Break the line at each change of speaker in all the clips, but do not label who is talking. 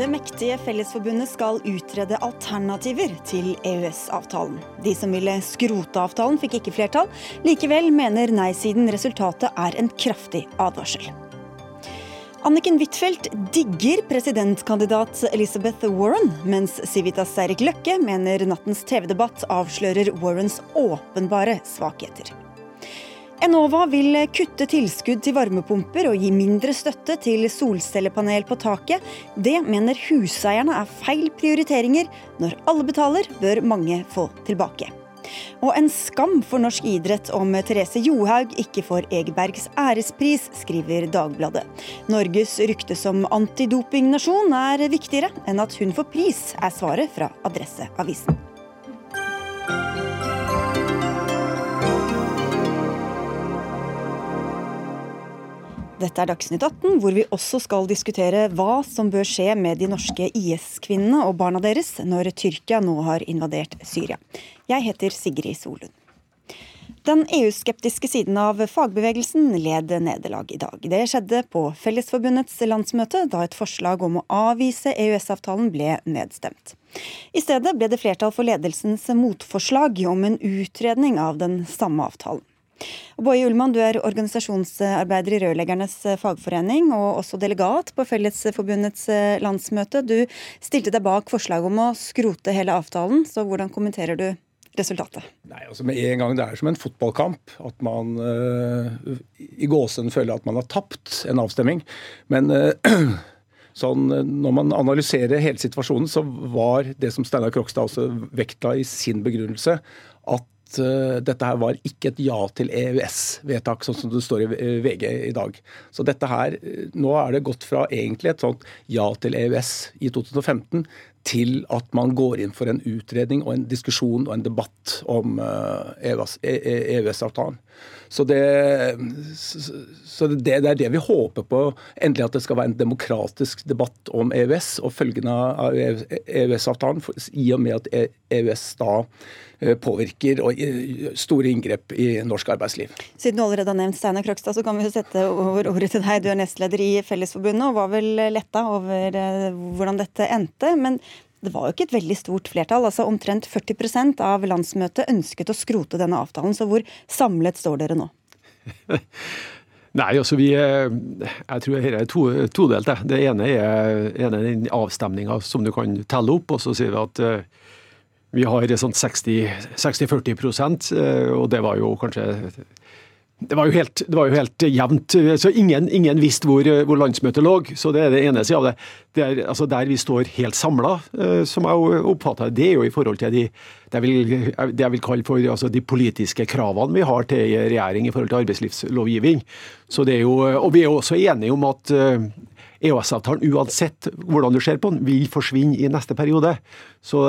Det mektige Fellesforbundet skal utrede alternativer til EØS-avtalen. De som ville skrote avtalen, fikk ikke flertall. Likevel mener nei-siden resultatet er en kraftig advarsel. Anniken Huitfeldt digger presidentkandidat Elizabeth Warren, mens Civitas Eirik Løkke mener nattens TV-debatt avslører Warrens åpenbare svakheter. Enova vil kutte tilskudd til varmepumper og gi mindre støtte til solcellepanel på taket. Det mener huseierne er feil prioriteringer. Når alle betaler, bør mange få tilbake. Og en skam for norsk idrett om Therese Johaug ikke får Egebergs ærespris, skriver Dagbladet. Norges rykte som antidopingnasjon er viktigere enn at hun får pris, er svaret fra Adresseavisen. Dette er Dagsnytt 18, hvor vi også skal diskutere hva som bør skje med de norske IS-kvinnene og barna deres når Tyrkia nå har invadert Syria. Jeg heter Sigrid Solund. Den EU-skeptiske siden av fagbevegelsen led nederlag i dag. Det skjedde på Fellesforbundets landsmøte, da et forslag om å avvise EØS-avtalen ble nedstemt. I stedet ble det flertall for ledelsens motforslag om en utredning av den samme avtalen. Boje Ullmann, du er organisasjonsarbeider i Rørleggernes fagforening og også delegat på Fellesforbundets landsmøte. Du stilte deg bak forslaget om å skrote hele avtalen, så hvordan kommenterer du resultatet?
Nei, altså med en gang Det er som en fotballkamp. At man uh, i gåsehud føler at man har tapt en avstemning. Men uh, sånn, når man analyserer hele situasjonen, så var det som Steinar Krokstad også vektla i sin begrunnelse, at uh, dette her var ikke et ja til EØS-vedtak, sånn som det står i VG i dag. Så dette her, Nå er det gått fra egentlig et sånt ja til EØS i 2015 til at man går inn for en utredning og en diskusjon og en debatt om EØS-avtalen. Så, det, så det, det, er det vi håper på. Endelig at det skal være en demokratisk debatt om EØS og følgene av EØS-avtalen, i og med at EØS da påvirker og store inngrep i norsk arbeidsliv.
Siden du allerede har nevnt Steinar Krokstad, så kan vi sette over ordet til deg. Du er nestleder i Fellesforbundet og var vel letta over hvordan dette endte. Men det var jo ikke et veldig stort flertall. altså Omtrent 40% av landsmøtet ønsket å skrote denne avtalen. Så hvor samlet står dere nå?
Nei, altså vi, Jeg tror dette er to, todelt. Det ene er, ene den avstemninga som du kan telle opp, og så sier vi at vi har sånn 60-40% og det var jo kanskje det var jo helt, var jo helt jevnt. så Ingen, ingen visste hvor, hvor, landsmøtet lå. så Det er det ene sida av det. det er, altså Der vi står helt samla, eh, som jeg oppfatter det, er jo i forhold til de, det, jeg vil, det jeg vil kalle for altså, de politiske kravene vi har til regjering i forhold til arbeidslivslovgivning. Så det er jo, og Vi er jo også enige om at EØS-avtalen, uansett hvordan du ser på den, vil forsvinne i neste periode. Så,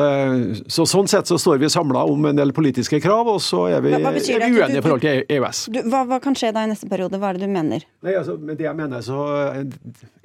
så Sånn sett så står vi samla om en del politiske krav, og så er vi, hva, hva uenige i forhold til EØS.
Du, hva, hva, kan skje da i neste periode? Hva er det du mener?
Nei, altså, med det jeg mener, så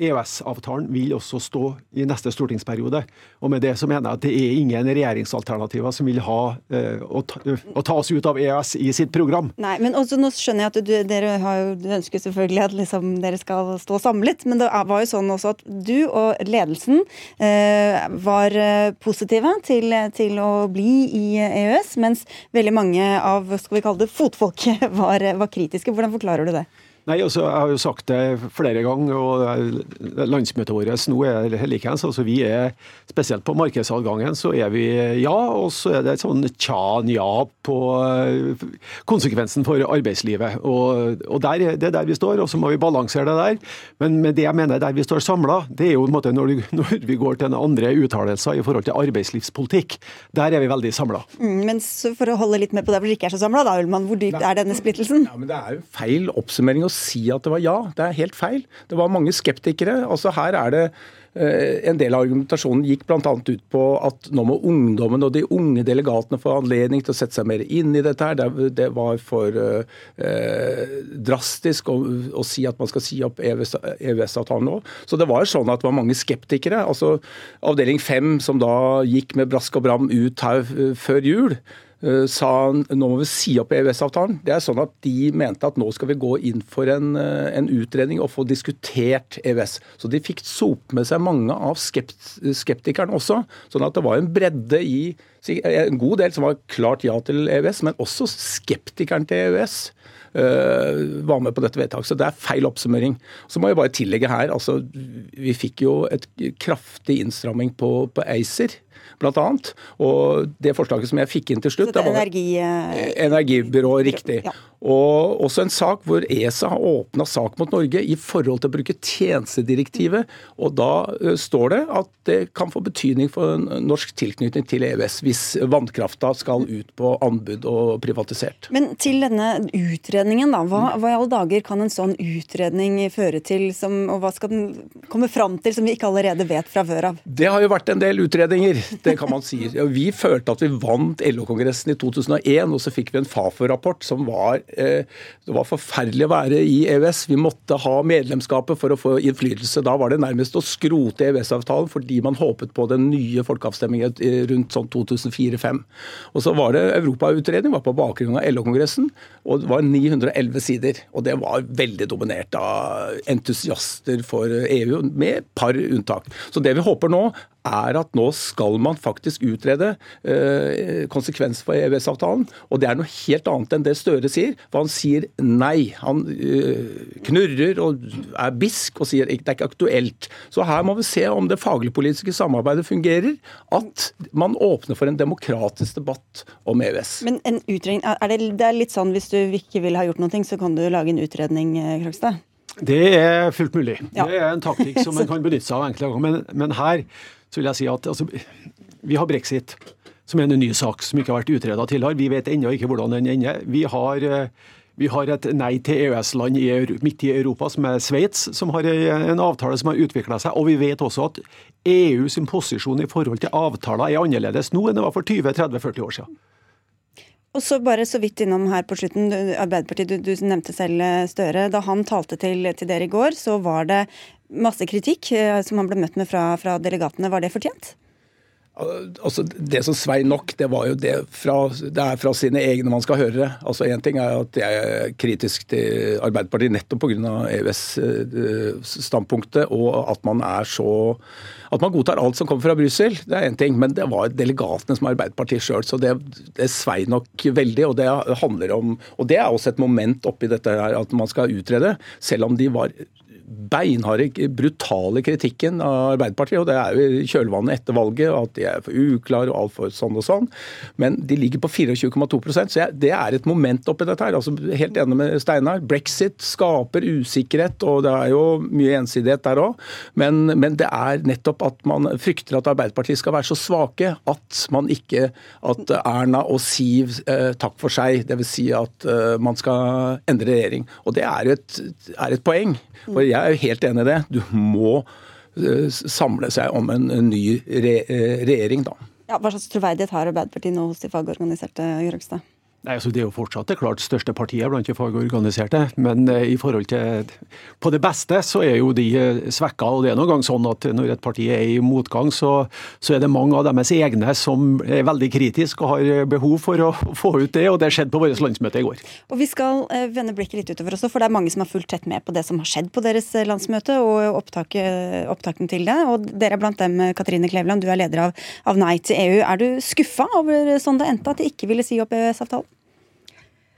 EØS-avtalen vil også stå i neste stortingsperiode. Og med det så mener jeg at det er ingen regjeringsalternativer som vil ha uh, å, ta, å, ta, oss ut av EØS i sitt program.
Nei, men også, nå skjønner jeg at du, dere har jo, du ønsker selvfølgelig at liksom, dere skal stå samlet, men det var jo sånn også at du og ledelsen eh, var eh, positive til, til, å bli i EØS, mens veldig mange av skal vi kalle det, fotfolket var, var kritiske. Hvordan forklarer du det?
Nei, altså, Jeg har jo sagt det flere ganger, og landsmøtet vårt nå er likeens. Altså, vi er, spesielt på markedsadgangen så er vi ja, og så er det et sånn tja-nja på eh, konsekvensen for arbeidslivet. Og, og der, Det er der vi står, og så må vi balansere det der. Men, med det jeg mener der vi står samla, det er jo en måte når, du, når, vi går til en andre uttalelser i forhold til arbeidslivspolitikk. Der er vi veldig samla.
Mm, men for å holde litt med på der hvor dere ikke er så samla, hvor dypt er denne splittelsen?
Ja, men Det er jo feil oppsummering å si at det var ja. Det er helt feil. Det var mange skeptikere. Altså Her er det eh, en del av argumentasjonen gikk bl.a. ut på at nå må ungdommen og de unge delegatene få anledning til å sette seg mer inn i dette. her. Det, var for eh, drastisk å, å, si at man skal si opp EØS-avtalen nå. Så det var sånn at det var mange skeptikere. altså Avdeling 5, som da gikk med brask og bram ut her før jul, Eh, sa nå må vi si opp EØS-avtalen. Det er sånn at De mente at nå skal vi gå inn for en, eh, en utredning og få diskutert EØS. Så de fikk sope med seg mange av skept, skeptikerne også. Sånn at det var en bredde i En god del som var klart ja til EØS, men også skeptikeren til EØS. Uh, var med på dette vedtaket. Så det er feil oppsummering. Så må jeg bare tillegge her, altså vi fikk jo et kraftig innstramming på, på ACER bl.a. Og det forslaget som jeg fikk inn til slutt
Så det er energi...
Energibyrå, riktig. Ja. Og også en sak hvor ESA har åpna sak mot Norge i forhold til å bruke tjenestedirektivet. Og da står det at det kan få betydning for norsk tilknytning til EØS hvis vannkrafta skal ut på anbud og privatisert.
Men til denne utredningen, da. Hva, hva i alle dager kan en sånn utredning føre til, som, og hva skal den komme fram til som vi ikke allerede vet fra før av?
Det har jo vært en del utredninger, det kan man si. Vi følte at vi vant LO-kongressen i 2001, og så fikk vi en Fafo-rapport som var Eh, det var forferdelig å være i EØS. Vi måtte ha medlemskapet for å få innflytelse. Da var det nærmest å skrote EØS-avtalen fordi man håpet på den nye folkeavstemningen rundt sånn 2004-2005. Og så var det Europautredning, var på bakgrunn av LO-kongressen, og det var 911 sider. Og det var veldig dominert av entusiaster for EU, med par unntak. Så det vi håper nå, er at nå skal man faktisk utrede eh, konsekvens for EØS-avtalen. Og det er noe helt annet enn det Støre sier. For han sier nei. Han eh, knurrer og er bisk og sier det er ikke aktuelt. Så her må vi se om det faglig-politiske samarbeidet fungerer. At man åpner for en demokratisk debatt om EØS.
Men en utredning, er det, det er litt sånn hvis du ikke vil ha gjort noe, så kan du lage en utredning, eh, Krogstad?
Det er fullt mulig. Ja. Det er en taktikk som en kan benytte seg av enkelte ganger. Men, men her så vil jeg si at altså, vi har brexit, som er en ny sak som ikke har vært utreda tidligere. Vi vet ennå ikke hvordan den ender. Vi har, eh, vi har et nei til EØS-land midt i Europa, som er Sveits, som har en avtale som har utvikla seg. Og vi vet også at EU sin posisjon i forhold til avtaler er annerledes nå enn det var for 20-30-40 år siden.
Og så bare så vidt innom her på slutten, Arbeiderpartiet, du, du nevnte selv eh, Støre. Da han talte til, til, dere i går, så var det masse kritikk eh, som han ble møtt med fra, fra delegatene. Var det fortjent?
Altså, det som svei nok, det var jo det fra, det er fra sine egne man skal høre. Altså Én ting er at jeg er kritisk til Arbeiderpartiet nettopp pga. EØS-standpunktet, og at man er så At man godtar alt som kommer fra Brussel, det er én ting. Men det var delegatene som er Arbeiderpartiet sjøl, så det, det svei nok veldig. Og det handler om Og det er også et moment oppi dette her, at man skal utrede, selv om de var beinharde, brutale kritikken av Arbeiderpartiet. og Det er jo kjølvannet etter valget, at de er for uklare og altfor sånn og sånn. Men de ligger på 24,2% så jeg, det er et moment oppi dette. her, altså Helt enig med Steinar. Brexit skaper usikkerhet, og det er jo mye ensidighet der òg. Men, men, det er nettopp at man frykter at Arbeiderpartiet skal være så svake at man ikke At Erna og Siv eh, takk for seg. Dvs. Si at eh, man skal endre regjering. Og det er et, er et poeng. For jeg er jo helt enig i det. Du må eh, samle seg om en ny eh, regjering, da.
Ja, hva slags troverdighet har Arbeiderpartiet nå hos de fagorganiserte, Grøgstad?
Nei, altså Det er jo fortsatt det klart største partiet blant de fagorganiserte. Men eh, i forhold til på det beste så er jo de eh, svekka. Og det er noen gang sånn at når et parti er i motgang, så, så er det mange av deres egne som er veldig kritiske og har behov for å få ut det. Og det skjedde på vårt landsmøte i går.
Og Vi skal eh, vende blikket litt utover også, for det er mange som har fulgt tett med på det som har skjedd på deres landsmøte og opptaket, opptakten til det. Og dere er blant dem, Katrine Kleveland, du er leder av, av Nei til EU. Er du skuffa over sånn det endte, at de ikke ville si opp EØS-avtalen?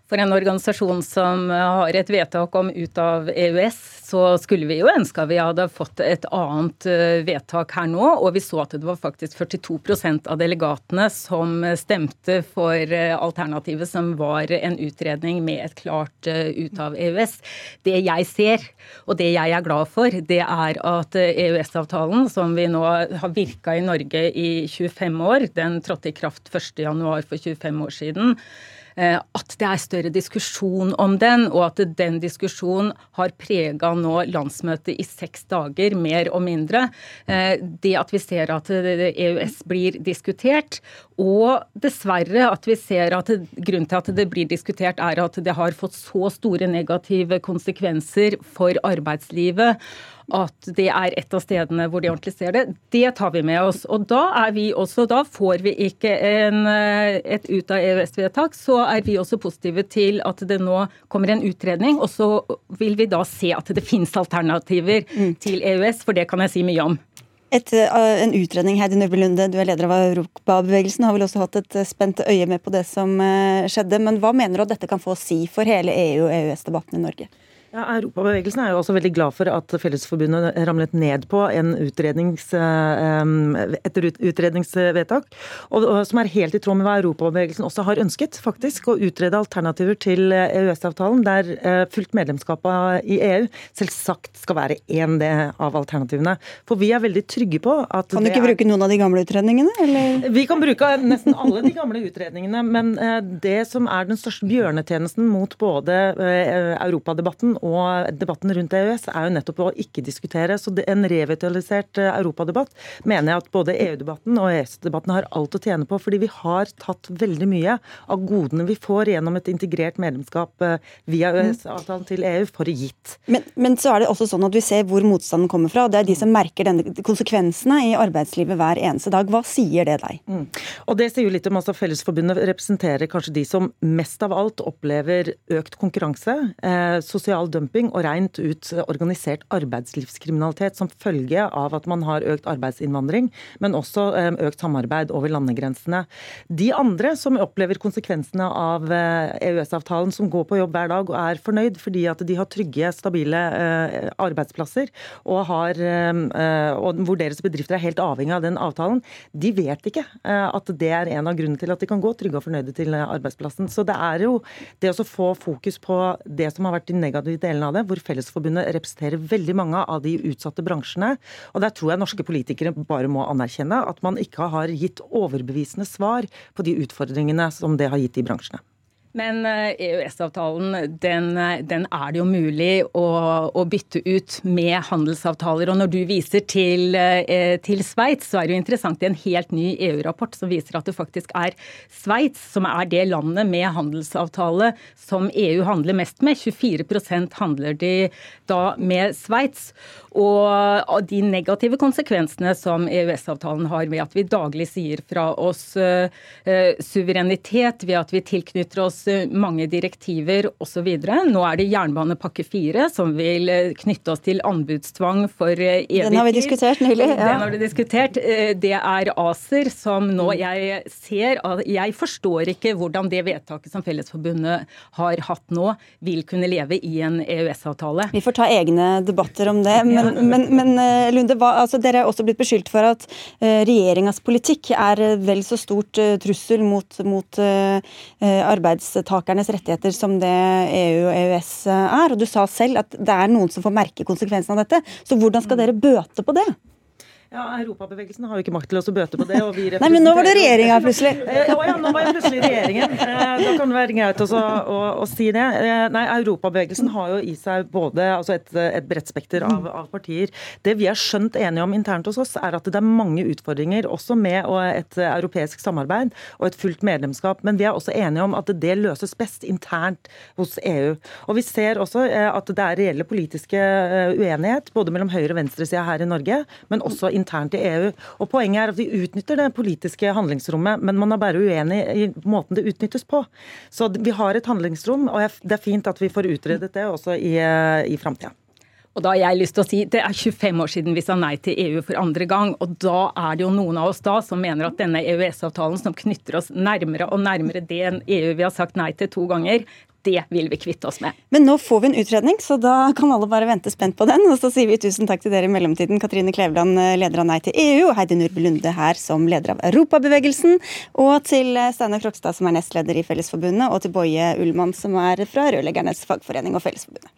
For en organisasjon som har et vedtak om ut av EØS, så skulle vi jo ønske at vi hadde fått et annet eh, vedtak her nå. Og vi så at det var faktisk 42% av delegatene som stemte for eh, alternativet, som var en utredning med et klart eh, ut av EØS. Det jeg ser, og det jeg er glad for, det er at EØS-avtalen, som vi nå har virka i Norge i 25 år, den trådte i kraft 1.1 for 25 år siden Eh, at det er større diskusjon om den, og at den diskusjonen har prega nå landsmøtet i seks dager, mer og mindre. Eh, det at vi ser at EØS blir diskutert, og dessverre at vi ser at grunnen til at det blir diskutert, er at det har fått så store negative konsekvenser for arbeidslivet at det er et av stedene hvor de ordentlig ser det. Det tar vi med oss. Og da er vi også, da får vi ikke en, eh, et ut av EØS-vedtak, så er vi også positive til at det nå kommer en utredning. Og så vil vi da se at det finnes alternativer mm. til EØS, for det kan jeg si mye om.
Et, eh, en utredning, Heidi Nørby Lunde, du er leder av Europabevegelsen, har vel også hatt et spent øye med på det som skjedde. Men hva mener du at dette kan få å si for hele EU- og EØS-debatten i Norge?
Ja, Europabevegelsen er jo også veldig glad for at Fellesforbundet ramlet ned på utrednings, eh, et utredningsvedtak, og, som er helt i tråd med hva Europabevegelsen også har ønsket, faktisk. Å utrede alternativer til EØS-avtalen, der eh, fullt medlemskap i EU selvsagt skal være én av alternativene. For vi er veldig trygge på at
Kan du ikke er... bruke noen av de gamle utredningene, eller?
Vi kan bruke nesten alle de gamle utredningene, men eh, det som er den største bjørnetjenesten mot både europadebatten og debatten rundt EØS er jo nettopp å ikke diskutere. Så en revitalisert eh, europadebatt mener jeg at både EU-debatten og EØS-debatten har alt å tjene på. Fordi vi har tatt veldig mye av godene vi får gjennom et integrert medlemskap eh, via EØS-avtalen til EU, for gitt.
Men, men, så er det også sånn at vi ser hvor motstanden kommer fra. og Det er de som merker denne konsekvensene i arbeidslivet hver eneste dag. Hva sier det deg? Mm.
Og Det sier jo litt om altså Fellesforbundet representerer kanskje de som mest av alt opplever økt konkurranse, eh, sosial dumping og rent ut organisert arbeidslivskriminalitet som følge av at man har økt arbeidsinnvandring, men også eh, økt samarbeid over landegrensene. De andre som opplever konsekvensene av eh, EØS-avtalen, som går på jobb hver dag og er fornøyd fordi at de har trygge, stabile eh, arbeidsplasser, og, har, og hvor deres bedrifter er helt avhengig av den avtalen, de vet ikke at det er en av grunnene til at de kan gå trygge og fornøyde til arbeidsplassen. Så det er jo det å få fokus på det som har vært de negative delene av det, hvor Fellesforbundet representerer veldig mange av de utsatte bransjene. Og der tror jeg norske politikere bare må anerkjenne at man ikke har gitt overbevisende svar på de utfordringene som det har gitt de bransjene.
Men EØS-avtalen, eh, e den, eh, den, er det jo mulig å, å, bytte ut med handelsavtaler. Og når du viser til, eh, til Sveits, så er det jo interessant i en helt ny EU-rapport som viser at det faktisk er Sveits som er det landet med handelsavtale som EU handler mest med. 24% handler de da med Sveits. Og de negative konsekvensene som EØS-avtalen har ved at vi daglig sier fra oss suverenitet, ved at vi tilknytter oss mange direktiver osv. Nå er det jernbanepakke fire som vil eh, knytte oss til anbudstvang for evig
tid. Den har vi diskutert nylig.
Ja. Den har vi diskutert. Eh, det er ACER som nå mm. jeg ser Jeg forstår ikke hvordan det vedtaket som Fellesforbundet har hatt nå, vil kunne leve i en EØS-avtale.
Vi får ta egne debatter om det. Men, ja. men, men eh, Lunde, hva, altså, dere er også blitt beskyldt for at regjeringas politikk er vel så stort trussel mot, mot arbeids arbeidstakernes rettigheter som det EU og EØS er. Og du sa selv at det er noen som får merke konsekvensen av dette. Så hvordan skal dere bøte på det?
Ja, Europabevegelsen har jo ikke makt til å bøte på det. og vi
Nei, men nå var det regjeringa plutselig.
Ja, ja, nå var jeg plutselig regjeringen. Eh, da kan det være greit også å, å, si det. Eh, nei, Europabevegelsen har jo i seg både altså et, et bredt spekter av, av, partier. Det vi er skjønt enige om internt hos oss, er at det er mange utfordringer også med et europeisk samarbeid og et fullt medlemskap. Men vi er også enige om at det løses best internt hos EU. Og vi ser også eh, at det er reelle politiske uenighet både mellom høyre- og venstresida her i Norge, men også internt i EU. Og Poenget er at vi utnytter det politiske handlingsrommet, men man er bare uenig i måten det utnyttes på. Så vi har et handlingsrom, og det er fint at vi får utredet det også i, i framtida.
Og da har jeg lyst til å si, Det er 25 år siden vi sa nei til EU for andre gang. og Da er det jo noen av oss da som mener at denne EØS-avtalen som knytter oss nærmere og nærmere det enn EU vi har sagt nei til to ganger, det vil vi kvitte oss med.
Men nå får vi en utredning, så da kan alle bare vente spent på den. Og så sier vi tusen takk til dere i mellomtiden, Katrine Kleveland, leder av Nei til EU, og Heidi Nordby Lunde her som leder av Europabevegelsen. Og til Steinar Krokstad, som er nestleder i Fellesforbundet, og til Boje Ullmann, som er fra Rørleggernes fagforening og Fellesforbundet.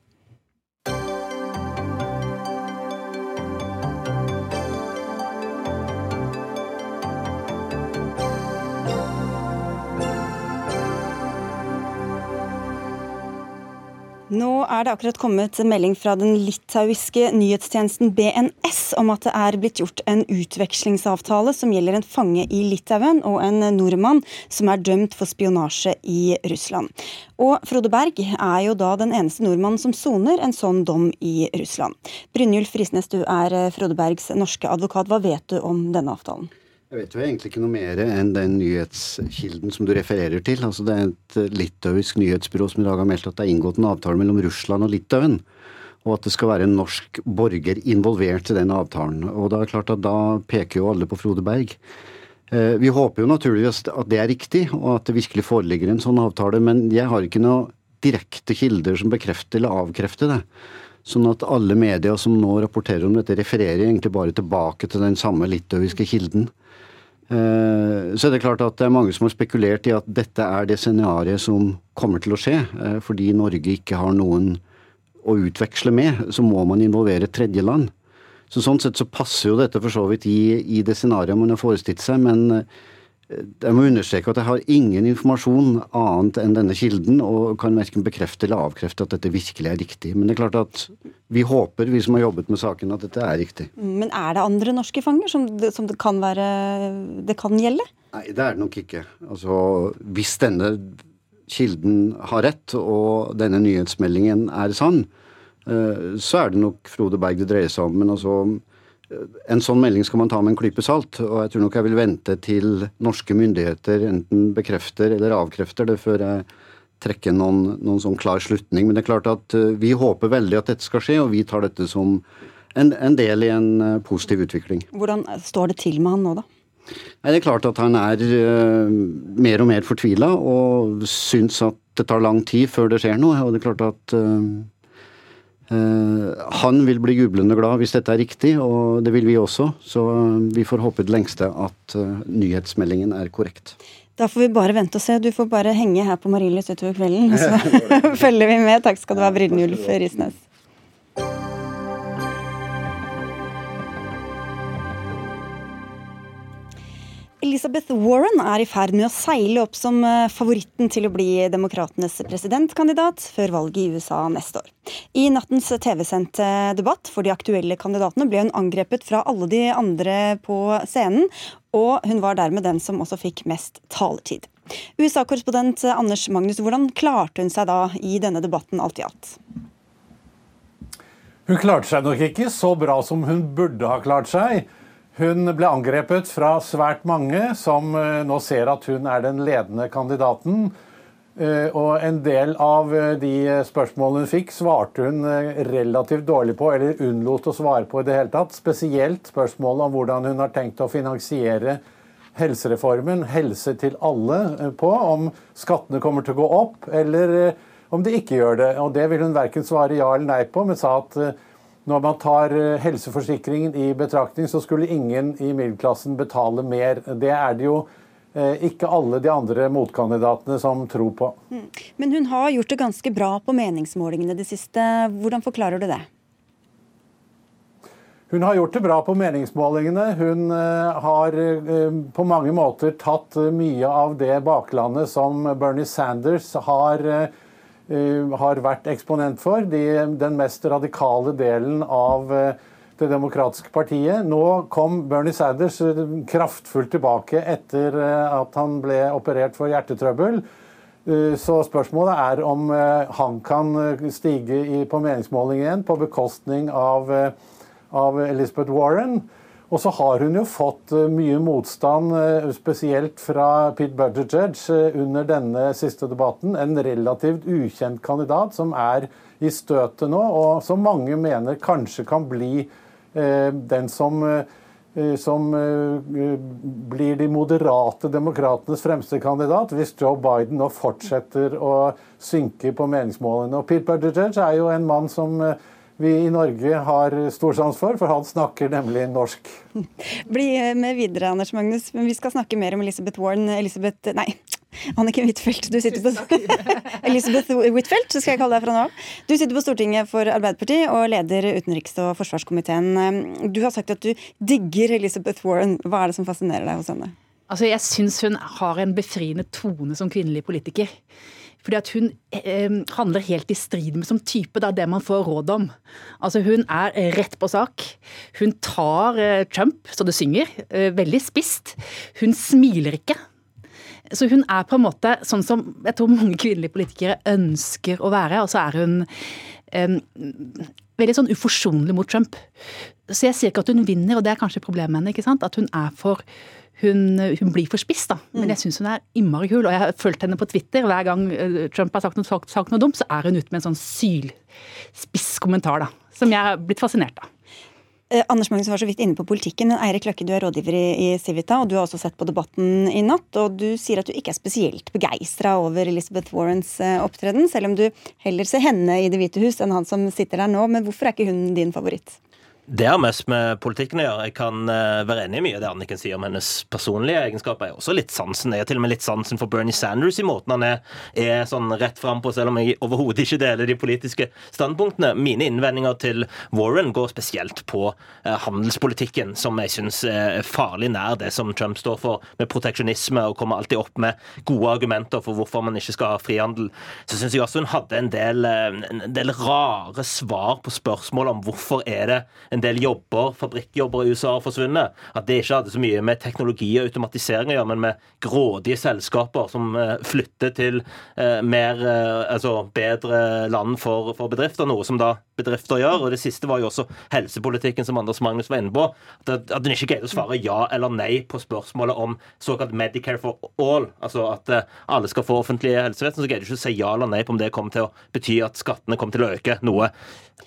Nå er det akkurat kommet melding fra den litauiske nyhetstjenesten BNS om at det er blitt gjort en utvekslingsavtale som gjelder en fange i Litauen og en nordmann som er dømt for spionasje i Russland. Og Frode Berg er jo da den eneste nordmannen som soner en sånn dom i Russland. Brynjulf Risnes, du er Frode Bergs norske advokat. Hva vet du om denne avtalen?
Jeg vet jo egentlig ikke noe mer enn den nyhetskilden som du refererer til. Altså Det er et eh, litauisk nyhetsbyrå som i dag har meldt at det er inngått en avtale mellom Russland og Litauen. Og at det skal være en norsk borger involvert i den avtalen. Og da er det klart at da peker jo alle på Frode Berg. Eh, vi håper jo naturligvis at det er riktig, og at det virkelig foreligger en sånn avtale. Men jeg har ikke noen direkte kilder som bekrefter eller avkrefter det. Sånn at alle medier som nå rapporterer om dette, refererer egentlig bare tilbake til den samme litauiske kilden. Eh, så er det klart at det er mange som har spekulert i at dette er det scenarioet som kommer til å skje. Eh, fordi Norge ikke har noen å utveksle med, så må man involvere tredjeland. Så Sånn sett så passer jo dette for så vidt i, i det scenarioet man har forestilt seg. Men eh, jeg må understreke at jeg har ingen informasjon annet enn denne kilden, og kan verken bekrefte eller avkrefte at dette virkelig er riktig. Men det er klart at vi håper, vi som har jobbet med saken, at dette er riktig.
Men er det andre norske fanger som som det kan være det kan gjelde?
Nei, det er det nok ikke. Altså, hvis denne kilden har rett, og denne nyhetsmeldingen er sann, eh, så er det nok Frode Berg det dreier seg om. Men altså en sånn melding skal man ta med en klype salt, og jeg tror nok jeg vil vente til norske myndigheter enten bekrefter eller avkrefter det før jeg trekker noen, noen sånn klar slutning. Men det er klart at eh, vi håper veldig at dette skal skje, og vi tar dette som en, en del i en eh, positiv utvikling.
Hvordan står det til med han nå, da?
Nei, Det er klart at han er uh, mer og mer fortvila og syns at det tar lang tid før det skjer noe. Og det er klart at uh, han vil bli jublende glad hvis dette er riktig, og det vil vi også. Så eh, vi får håpe det lengste at eh, nyhetsmeldingen er korrekt.
Da får vi bare vente og se. Du får bare henge her på Marienlyst utover kvelden, så følger vi med. Takk skal du ha, Brynjulf Risnes. Elizabeth Warren er i ferd med å seile opp som eh, favoritten til å bli demokratenes presidentkandidat før valget i USA neste år. I nattens TV-sendte debatt for de aktuelle kandidatene ble hun angrepet fra alle de andre på scenen, og hun var dermed den som også fikk mest taletid. USA-korrespondent Anders Magnus, hvordan klarte hun seg da i denne debatten alt i alt?
Hun klarte seg nok ikke så bra som hun burde ha klart seg. Hun ble angrepet fra svært mange, som eh, nå ser at hun er den ledende kandidaten. Eh, og en del av eh, de spørsmålene hun fikk, svarte hun relativt dårlig på, eller unnlot å svare på i det hele tatt. Spesielt spørsmålet om hvordan hun har tenkt å finansiere helsereformen, helse til alle, på. Om skattene kommer til å gå opp, eller om de ikke gjør det. Og det vil hun verken svare ja eller nei på, men sa at når man tar eh, helseforsikringen i betraktning, så skulle ingen i middelklassen betale mer. Det er det jo eh, ikke alle de andre motkandidatene som tror på. Mm.
Men hun har gjort det ganske bra på meningsmålingene det siste. Hvordan forklarer du det?
Hun har gjort det bra på meningsmålingene. Hun eh, har på mange måter tatt mye av det baklandet som Bernie Sanders har Eh, har vært eksponent for. De, den mest radikale delen av eh, Det demokratiske partiet. Nå kom Bernie Sanders eh, kraftfullt tilbake etter at han ble operert for hjertetrøbbel. Så spørsmålet er om han kan stige på meningsmåling igjen på bekostning av, av Elizabeth Warren. Og så har hun jo fått eh, mye motstand, eh, spesielt fra Pete Buttigieg eh, under denne siste debatten. En relativt ukjent kandidat som er i støtet nå, og som mange mener kanskje kan bli den som som blir de moderate demokratenes fremste kandidat hvis Joe Biden nå fortsetter å synke på meningsmålene. Og Pete Buttigieg er jo en mann som vi i Norge har stor sans for, for han snakker nemlig norsk.
Bli med videre, Anders Magnus. Men vi skal snakke mer om Elisabeth Warren. Elisabeth Nei, Anniken Huitfeldt. Du sitter på Elisabeth Huitfeldt, skal jeg kalle deg fra nå av. Du sitter på Stortinget for Arbeiderpartiet og leder utenriks- og forsvarskomiteen. Du har sagt at du digger Elisabeth Warren. Hva er det som fascinerer deg hos henne?
Altså, Jeg syns hun har en befriende tone som kvinnelig politiker. Fordi at hun eh, handler helt i strid med som type da, det man får råd om. Altså Hun er rett på sak. Hun tar eh, Trump så det synger, eh, veldig spisst. Hun smiler ikke. Så hun er på en måte sånn som jeg tror mange kvinnelige politikere ønsker å være. Og så er hun eh, veldig sånn uforsonlig mot Trump. Så jeg sier ikke at hun vinner, og det er kanskje problemet med henne. ikke sant? At hun er for hun, hun, blir for spiss, da. Men mm. jeg syns hun er innmari kul. Og jeg har fulgt henne på Twitter. Hver gang eh, Trump har sagt noe, sagt noe dumt, så er hun ute med en sånn sylspiss kommentar, da. Som jeg har blitt fascinert av.
Eh, Anders Magnus var så vidt inne på politikken, Eirik Løkke, du er rådgiver i, i, Civita, og du har også sett på debatten i natt. Og du sier at du ikke er spesielt begeistra over Elizabeth Warrens eh, opptreden, selv om du heller ser henne i Det hvite hus enn han som sitter der nå. Men hvorfor er ikke hun din favoritt?
Det har mest med politikken å gjøre. Jeg kan uh, være enig i mye av det Anniken sier om hennes personlige egenskaper. Jeg har også litt sansen. Jeg har til og med litt sansen for Bernie Sanders i måten han er, er sånn rett fram på, selv om jeg overhodet ikke deler de politiske standpunktene. Mine innvendinger til Warren går spesielt på uh, handelspolitikken, som jeg syns er farlig nær det som Trump står for, med proteksjonisme, og kommer alltid opp med gode argumenter for hvorfor man ikke skal ha frihandel. Så syns jeg også hun hadde en del, uh, en del rare svar på spørsmål om hvorfor er det en en del jobber, fabrikkjobber i USA har forsvunnet. At det ikke hadde så mye med teknologi og automatisering å gjøre, men med grådige selskaper som eh, flytter til eh, mer, eh, altså bedre land for, for bedrifter. Noe som da bedrifter gjør. Og det siste var jo også helsepolitikken, som Anders Magnus var inne på. At, at den ikke greide å svare ja eller nei på spørsmålet om såkalt Medicare for all. Altså at alle skal få offentlige helsevesen. Så greide du ikke å si ja eller nei på om det kommer til å bety at skattene kommer til å øke. Noe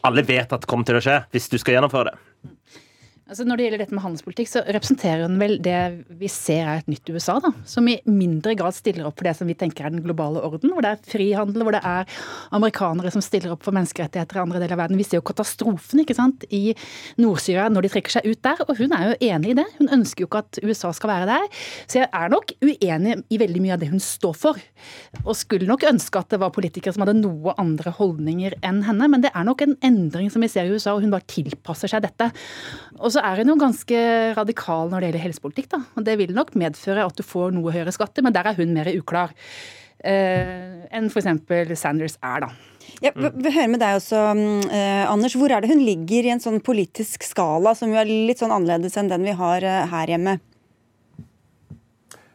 alle vet at kommer til å skje hvis du skal gjennomføre det.
Altså når det gjelder dette med handelspolitikk, så representerer hun vel det vi ser er et nytt USA, da. Som i mindre grad stiller opp for det som vi tenker er den globale orden. Hvor det er frihandel, hvor det er amerikanere som stiller opp for menneskerettigheter i andre deler av verden. Vi ser jo katastrofen ikke sant, i Nord-Syria når de trekker seg ut der. Og hun er jo enig i det. Hun ønsker jo ikke at USA skal være der. Så jeg er nok uenig i veldig mye av det hun står for. Og skulle nok ønske at det var politikere som hadde noe andre holdninger enn henne. Men det er nok en endring som vi ser i USA, og hun bare tilpasser seg dette. Og så er hun jo ganske radikal når det gjelder helsepolitikk. da. Og Det vil nok medføre at du får noe høyere skatter, men der er hun mer uklar eh, enn f.eks. Sanders er, da.
Ja, vi hører med deg også, eh, Anders. Hvor er det hun ligger i en sånn politisk skala som jo er litt sånn annerledes enn den vi har eh, her hjemme?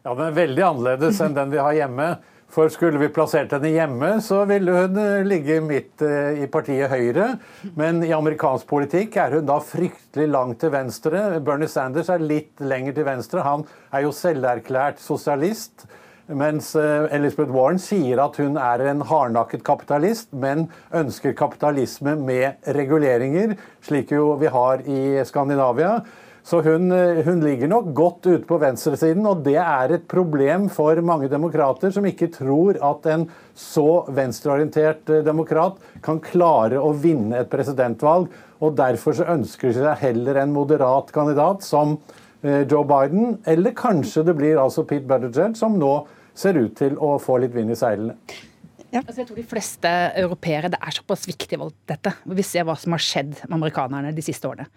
Ja, den er veldig annerledes enn den vi har hjemme. For skulle vi plassert henne hjemme, så ville hun eh, ligge midt eh, i partiet Høyre. Men i amerikansk politikk er hun da fryktelig langt til venstre. Bernie Sanders er litt lenger til venstre. Han er jo selverklært sosialist. Mens eh, Elizabeth Warren sier at hun er en hardnakket kapitalist, men ønsker kapitalisme med reguleringer, slik jo vi har i Skandinavia. Så hun, eh, hun, ligger nok godt ute på venstresiden, og det er et problem for mange demokrater som ikke tror at en så venstreorientert eh, demokrat kan klare å vinne et presidentvalg. Og derfor så ønsker de seg heller en moderat kandidat som eh, Joe Biden, eller kanskje det blir altså Pete Buttigieg, som nå ser ut til å få litt vind i seilene.
Ja. Altså jeg tror de fleste europeere Det er såpass viktig valg, dette. Vi ser hva som har skjedd med amerikanerne de siste årene.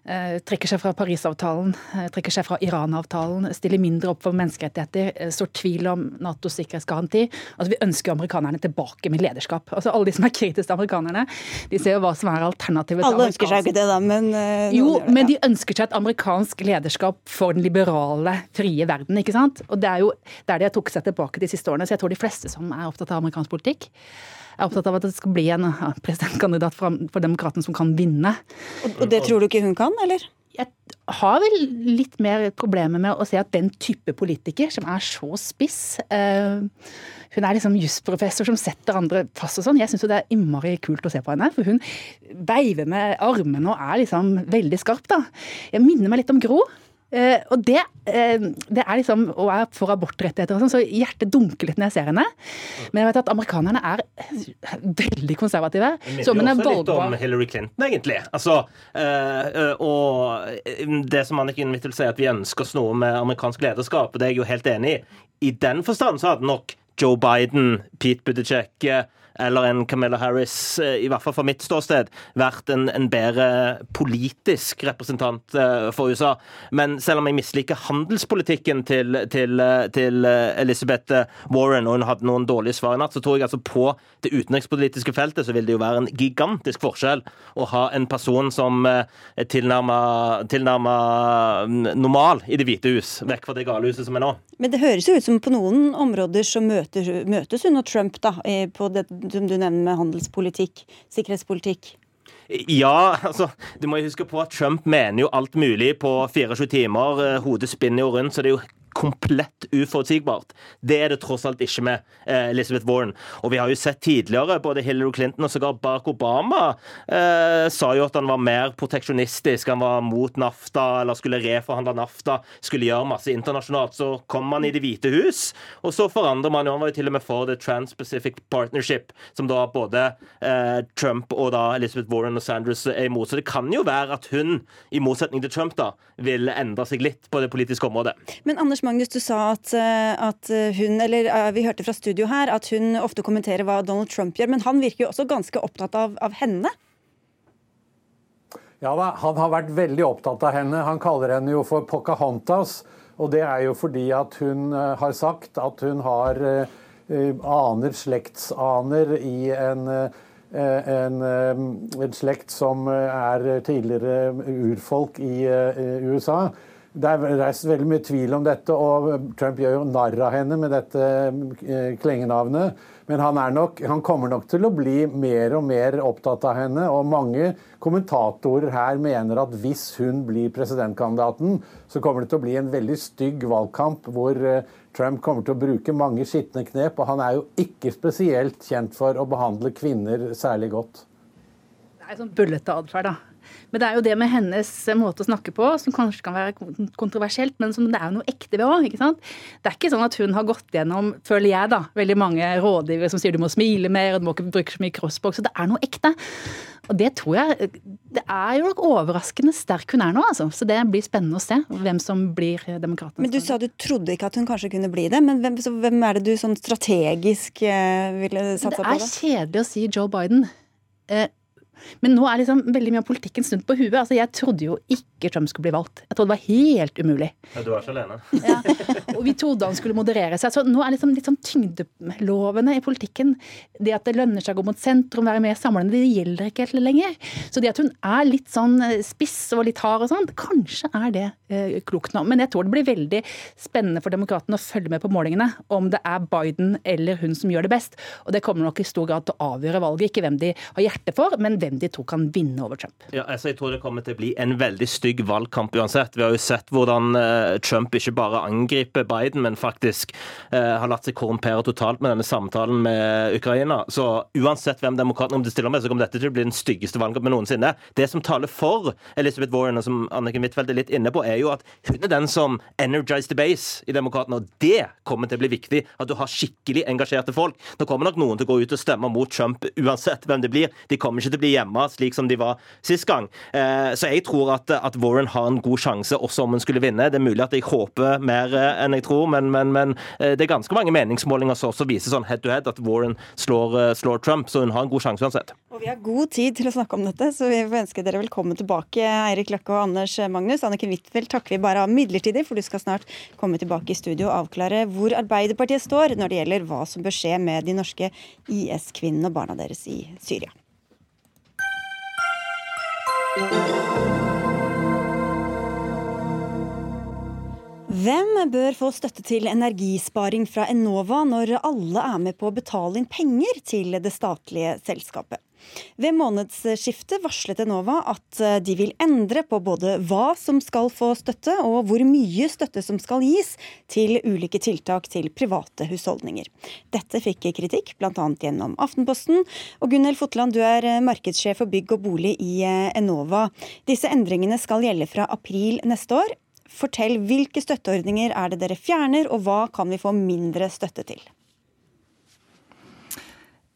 Eh, trekker seg fra Parisavtalen, eh, trekker seg fra Iran-avtalen, stiller mindre opp for menneskerettigheter, eh, sår tvil om Natos sikkerhetsgaranti. Altså, vi ønsker amerikanerne tilbake med lederskap. Altså, alle de som er kritiske til amerikanerne, de ser jo hva som er alternativet
Alle ønsker seg ikke det, da, men
Jo, det, men de ønsker seg et amerikansk lederskap for den liberale, frie verden, ikke sant? Og det er jo der de har trukket seg tilbake de siste årene. Så jeg tror de fleste som er opptatt av amerikansk politikk, er opptatt av at det skal bli en presidentkandidat for, Demokratene som kan vinne.
Og, det tror du ikke hun kan, eller?
Jeg har vel litt mer problemer med å se at den type politiker, som er så spiss uh, Hun er liksom jusprofessor som setter andre fast og sånn. Jeg syns det er innmari kult å se på henne. For hun veiver med armene og er liksom veldig skarp, da. Jeg minner meg litt om Gro. Uh, og det, uh, det, er liksom Og er for abortrettigheter og sånn, så hjertet dunker litt når jeg ser henne. Men jeg vet at amerikanerne er veldig konservative.
Men det er også litt om Hillary Clinton, egentlig. Altså, uh, og det som Anniken Mittel sier, at vi ønsker oss noe med amerikansk lederskap, og det er jeg jo helt enig i. I den forstand så hadde nok Joe Biden, Pete Buttigieg eller en Camilla Harris, eh, i hvert fall fra mitt ståsted, vært en, en bedre politisk representant eh, for USA. Men selv om jeg misliker handelspolitikken til, til, til Elizabeth Warren, og hun hadde noen dårlige svar i natt, så tror jeg altså på det utenrikspolitiske feltet så vil det jo være en gigantisk forskjell å ha en person som er tilnærma normal i Det hvite hus, vekk fra det gale huset som er nå.
Men det høres jo ut som på noen områder så møter, møtes hun og Trump da, på det som du nevner med handelspolitikk, sikkerhetspolitikk.
Ja, altså, du må jo huske på at Trump mener jo alt mulig på 24 timer. Eh, hodet spinner jo rundt, så det er jo komplett uforutsigbart. Det er det tross alt ikke med eh, Elizabeth Warren. Og vi har jo sett tidligere, både Hillary Clinton og sågar Barack Obama eh, sa jo at han var mer proteksjonistisk, han var mot NAFTA eller skulle reforhandle NAFTA, skulle gjøre masse internasjonalt. Så kom han i Det hvite hus, og så forandrer man jo. Han var jo til og med for The Trans-Pacific Partnership, som da både eh, Trump og da Elizabeth Warren og Sanders er imot. Så det kan jo være at hun, i motsetning til Trump, da, vil endre seg litt på det politiske området.
Men Anders Anders Magnus, du sa at, eh, at, hun, eller eh, vi hørte fra studio her, at hun ofte kommenterer hva Donald Trump gjør, men han virker jo også ganske opptatt av, av henne?
Ja da, han har vært veldig opptatt av henne. Han kaller henne jo for Pocahontas. Og det er jo fordi at hun eh, har sagt at hun har aner, slektsaner, i en, en, en slekt som er tidligere urfolk i USA. Det er reist veldig mye tvil om dette, og Trump gjør jo narr av henne med dette eh, klengenavnet. Men han, nok, han, kommer nok til å bli mer og mer opptatt av henne. Og mange kommentatorer her mener at hvis hun blir presidentkandidaten, så kommer det til å bli en veldig stygg valgkamp hvor eh, Trump kommer til å bruke mange skitne knep. Og han er jo ikke spesielt kjent for å behandle kvinner særlig godt.
Det er sånn bullete atferd, da. Men det er jo det med hennes måte å snakke på som kanskje kan være kontroversielt, men som det er jo noe ekte ved òg. Det er ikke sånn at hun har gått gjennom, føler jeg, da, veldig mange rådgivere som sier du må smile mer, og du må ikke bruke så mye crossbox. Så det er noe ekte. Og det tror jeg Det er jo nok overraskende sterk hun er nå, altså. Så det blir spennende å se hvem som blir demokraten.
Men du sa du trodde ikke at hun kanskje kunne bli det, men hvem, hvem er det du sånn strategisk eh, ville satsa på?
Det er kjedelig å si Joe Biden. Eh, men nå er liksom veldig mye av politikken snudd på huet. Altså, jeg trodde jo ikke Trump skulle bli valgt. Jeg trodde det var helt umulig.
Ja, du er ikke alene.
ja. Og vi trodde han skulle moderere seg. Så nå er liksom litt sånn tyngdelovene i politikken Det at det lønner seg å gå mot sentrum, være mer samlende, det gjelder ikke helt lenger. Så det at hun er litt sånn eh, spiss og litt hard og sånn, kanskje er det eh, klokt nå. Men jeg tror det blir veldig spennende for demokratene å følge med på målingene. Om det er Biden eller hun som gjør det best. Og det kommer nok i stor grad til å avgjøre valget. Ikke hvem de har hjerte for, men hvem de tror kan vinne over Trump.
Ja, altså Jeg tror det kommer til å bli en veldig stygg valgkamp uansett. Vi har jo sett hvordan uh, Trump ikke bare angriper Biden, men faktisk uh, har latt seg korrumpere totalt med denne samtalen med Ukraina. Så uansett hvem demokratene kommer til å stille med, så kommer dette til å bli den styggeste valgkampen noensinne. Det som taler for Elizabeth Warren, og som Anniken Huitfeldt er litt inne på, er jo at hun er den som energized the base i Demokratene. Og det kommer til å bli viktig, at du har skikkelig engasjerte folk. Nå kommer nok noen til å gå ut og stemme mot Trump uansett hvem det blir. De kommer ikke til å bli hjemme slik som de var sist gang. Eh, så jeg tror at, at, Warren har en god sjanse også om hun skulle vinne. Det er mulig at jeg håper mer eh, enn jeg tror, men, men, men eh, det er ganske mange meningsmålinger som også viser sånn head to head at Warren slår, slår Trump, så hun har en god sjanse uansett.
Og Vi har god tid til å snakke om dette, så vi får ønske dere velkommen tilbake, Eirik Løkke og Anders Magnus. Anniken Huitfeldt takker vi bare av midlertidig, for du skal snart komme tilbake i studio og avklare hvor Arbeiderpartiet står når det gjelder hva som bør skje med de norske IS-kvinnene og barna deres i Syria. thank you Hvem bør få støtte til energisparing fra Enova når alle er med på å betale inn penger til det statlige selskapet? Ved månedsskiftet varslet Enova at de vil endre på både hva som skal få støtte, og hvor mye støtte som skal gis til ulike tiltak til private husholdninger. Dette fikk kritikk, bl.a. gjennom Aftenposten. Og Gunhild Fotland, du er markedssjef for bygg og bolig i Enova. Disse endringene skal gjelde fra april neste år. Fortell hvilke støtteordninger er det dere fjerner, og hva kan vi få mindre støtte til?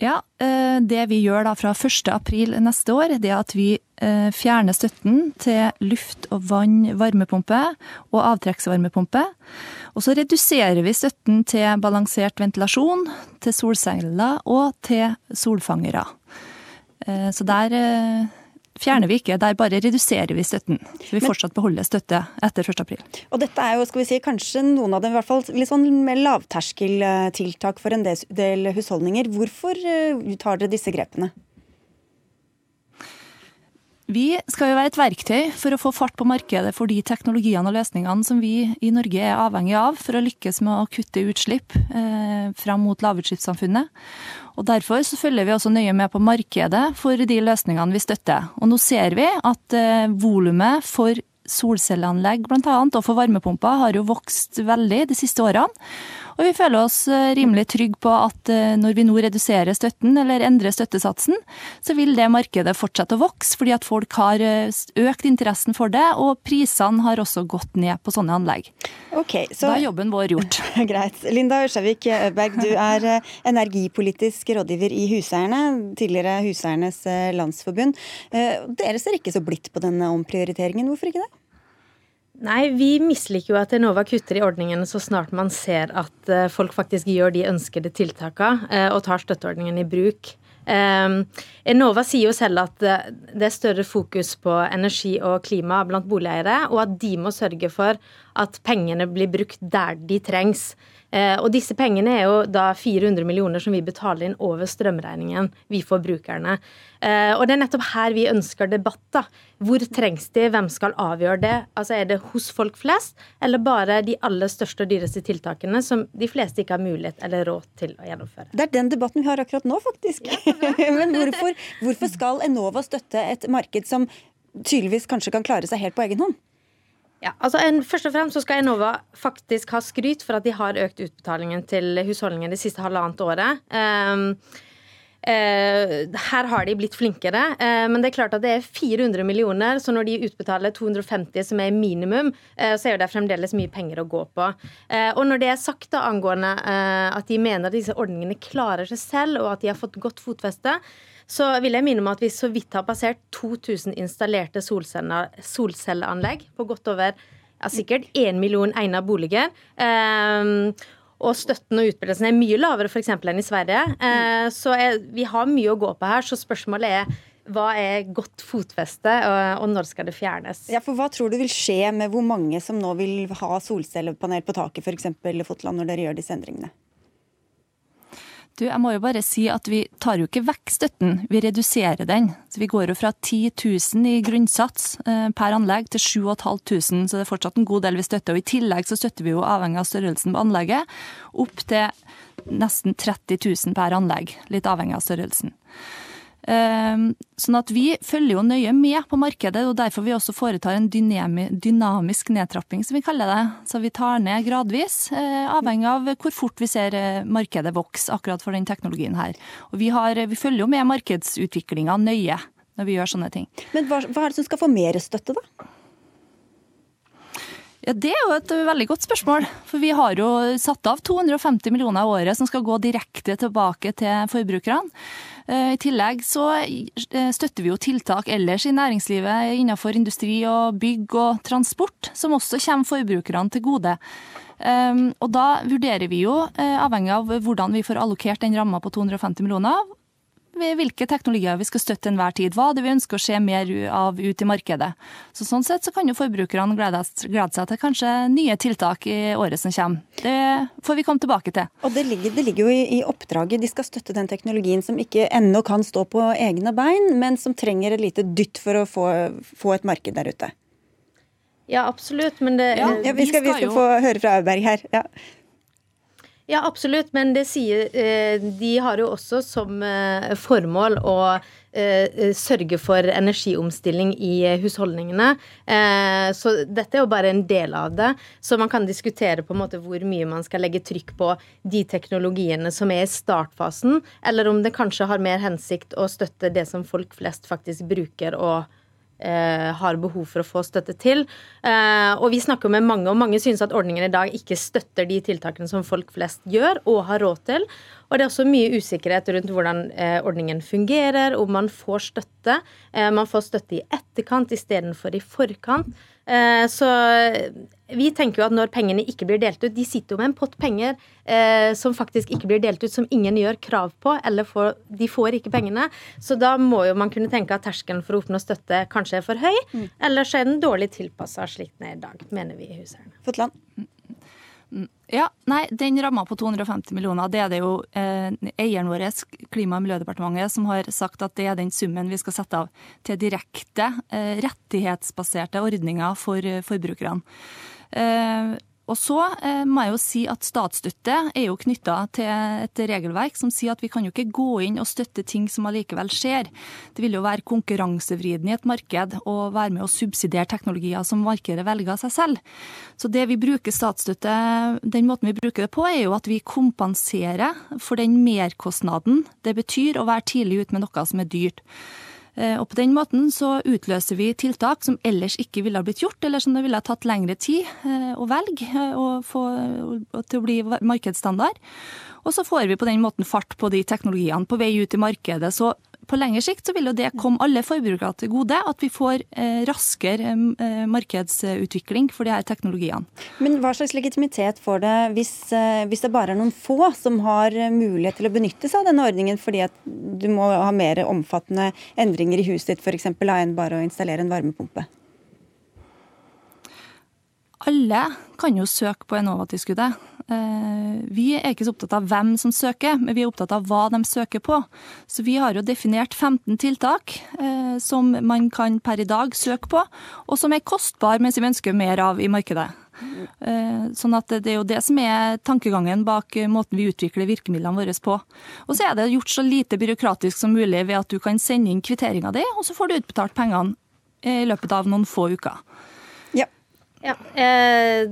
Ja, eh, Det vi gjør da fra 1.4 neste år, det er at vi eh, fjerner støtten til luft- og vann varmepumpe og avtrekksvarmepumpe. Og så reduserer vi støtten til balansert ventilasjon, til solceller og til solfangere. Eh, så der fjerner vi ikke, der bare reduserer vi støtten. Så vi fortsatt beholder støtte etter 1.4.
Og dette er jo skal vi si, kanskje noen av dem i hvert fall litt sånn mer lavterskeltiltak for en del husholdninger. Hvorfor eh, tar dere disse grepene?
Vi skal jo være et verktøy for å få fart på markedet for de teknologiene og løsningene som vi i Norge er avhengig av for å lykkes med å kutte utslipp eh, fram mot lavutslippssamfunnet. Og Derfor så følger vi også nøye med på markedet for de løsningene vi støtter. Og Nå ser vi at eh, volumet for solcelleanlegg annet, og for varmepumper har jo vokst veldig de siste årene. Og vi føler oss eh, rimelig trygge på at eh, når vi nå reduserer støtten, eller endrer støttesatsen, så vil det markedet fortsette å vokse, fordi at folk har eh, økt interessen for det, og prisene har også gått ned på sånne anlegg.
Okay, så...
Da er jobben vår gjort.
Greit. Linda Ørsavik Øberg, du er energipolitisk rådgiver i Huseierne, tidligere Huseiernes Landsforbund. Dere ser ikke så blidt på denne omprioriteringen, hvorfor ikke det?
Nei, vi misliker jo at Enova kutter i ordningene så snart man ser at eh, folk faktisk gjør de ønskede tiltakene eh, og tar støtteordningen i bruk. Eh, Enova sier jo selv at det er større fokus på energi og klima blant boligeiere, og at de må sørge for at pengene blir brukt der de trengs. Eh, og disse pengene er jo da 400 millioner som vi betaler inn over strømregningen, vi forbrukerne. brukerne. og det er nettopp her vi ønsker debatt. da. Hvor trengs de, hvem skal avgjøre det? Altså Er det hos folk flest, eller bare de aller største og dyreste tiltakene som de fleste ikke har mulighet eller råd til å gjennomføre?
Det er den debatten vi har akkurat nå, faktisk. Men hvorfor, hvorfor skal Enova støtte et marked som tydeligvis kanskje kan klare seg helt på egen hånd?
Ja, altså en, Først og fremst så skal Enova faktisk ha skryt for at de har økt utbetalingen til husholdningen det siste halvannet året. Um, her har de blitt flinkere, uh, men det er klart at det er 400 millioner. Så når de utbetaler 250, som er minimum, uh, så er det fremdeles mye penger å gå på. og når det er sagt da angående at de mener at disse ordningene klarer seg selv, og at de har fått godt fotfeste, så vil jeg minne om at vi så vidt har passert 2000 installerte solcelleanlegg på godt over ja, sikkert 1 million egna boliger. Um, og støtten og utbredelsen er mye lavere f.eks. enn i Sverige. Uh, så er, vi har mye å gå på her. Så spørsmålet er hva er godt fotfeste, og når skal det fjernes?
Ja, for Hva tror du vil skje med hvor mange som nå vil ha solcellepanel på taket f.eks. Fotland, når dere gjør disse endringene?
Du, jeg må jo bare si at vi tar jo ikke vekk støtten, vi reduserer den. Så Vi går jo fra 10 000 i grunnsats eh, per anlegg til 7500, så det er fortsatt en god del vi støtter. Og I tillegg så støtter vi jo avhengig av størrelsen på anlegget, opp til nesten 30 000 per anlegg. Litt avhengig av størrelsen. Ehm, sånn at vi følger jo nøye med på markedet, og derfor vi også foretar en dynamisk nedtrapping, som vi kaller det. Så vi tar ned gradvis, eh, avhengig av hvor fort vi ser eh, markedet vokse akkurat for den teknologien her. Og vi, har, vi følger jo med markedsutviklinga nøye når vi gjør sånne ting.
Men hva, hva er det som skal få mer støtte, da?
Ja, Det er jo et veldig godt spørsmål. For vi har jo satt av 250 millioner i året som skal gå direkte tilbake til forbrukerne. Eh, I tillegg så eh, støtter vi jo tiltak ellers i næringslivet innenfor industri og bygg og transport, som også kommer forbrukerne til gode. Eh, og da vurderer vi jo, avhengig av hvordan vi får allokert den ramma på 250 millioner, hvilke teknologier vi skal støtte enhver tid. Hva det vi ønsker å se mer av ut i markedet. Så Sånn sett så kan jo forbrukerne glede, glede seg til kanskje nye tiltak i året som kommer. Det får vi komme tilbake til.
Og Det ligger, det ligger jo i, i, oppdraget. De skal støtte den teknologien som ikke ennå kan stå på egne bein, men som trenger et lite dytt for å få, få et marked der ute.
Ja, absolutt, men det
ja, ja, vi, skal, vi skal, få høre fra Auberg her. Ja.
Ja, absolutt. Men det sier eh, De har jo også som eh, formål å eh, sørge for energiomstilling i husholdningene. Så dette er jo bare en del av det. Så man kan diskutere på en måte hvor mye man skal legge trykk på de teknologiene som er i startfasen, eller om det kanskje har mer hensikt å støtte det som folk flest faktisk bruker og eh, har behov for å få støtte til. Eh, og vi snakker med mange, og mange synes at ordningen i dag ikke støtter de tiltakene som folk flest gjør og har råd til. Og det er også mye usikkerhet rundt hvordan eh, ordningen fungerer, om man får støtte. Eh, man får støtte i etterkant istedenfor i forkant. Eh, så vi tenker jo at når pengene ikke blir delt ut De sitter jo med en pott penger eh, som faktisk ikke blir delt ut, som ingen gjør krav på, eller får, de får ikke pengene. Så da må jo man kunne tenke at terskelen for å oppnå støtte kanskje er for høy, mm. eller så er den dårlig tilpassa slik den er i dag, mener vi i Huseierne.
Ja, nei, Den ramma på 250 millioner, det er det jo eh, eieren vår, Klima- og miljødepartementet, som har sagt at det er den summen vi skal sette av til direkte eh, rettighetsbaserte ordninger for eh, forbrukerne. Eh, og så eh, må jeg jo si at statsstøtte er jo knytta til et regelverk som sier at vi kan jo ikke gå inn og støtte ting som allikevel skjer. Det vil jo være konkurransevridende i et marked å være med å subsidiere teknologier som markedet velger av seg selv. Så det vi bruker statsstøtte, den måten vi bruker det på, er jo at vi kompenserer for den merkostnaden det betyr å være tidlig ute med noe som er dyrt. Eh, og på den måten så utløser vi tiltak som ellers ikke ville ha blitt gjort, eller som det ville ha tatt lengre tid eh, å velge eh, og få til å bli markedsstandard. Og så får vi på den måten fart på de teknologiene på vei ut i markedet. Så på lengre sikt så vil jo det komme alle forbrukere til gode, at vi får eh, raskere eh, markedsutvikling for de her teknologiene.
Men hva slags legitimitet får det hvis, eh, hvis, det bare er noen få som har mulighet til å benytte seg av denne ordningen fordi at du må ha mer omfattende endringer i huset ditt f.eks. enn bare å installere en varmepumpe?
Alle kan jo søke på Enova-tilskuddet. Eh, vi er ikke så opptatt av hvem som søker, men vi er opptatt av hva de søker på. Så vi har jo definert 15 tiltak eh, som man kan per i dag søke på, og som er kostbare, mens vi ønsker mer av i markedet. Eh, sånn at Det er jo det som er tankegangen bak måten vi utvikler virkemidlene våre på. Og så er det gjort så lite byråkratisk som mulig ved at du kan sende inn kvitteringa di, og så får du utbetalt pengene i løpet av noen få uker.
Ja, eh,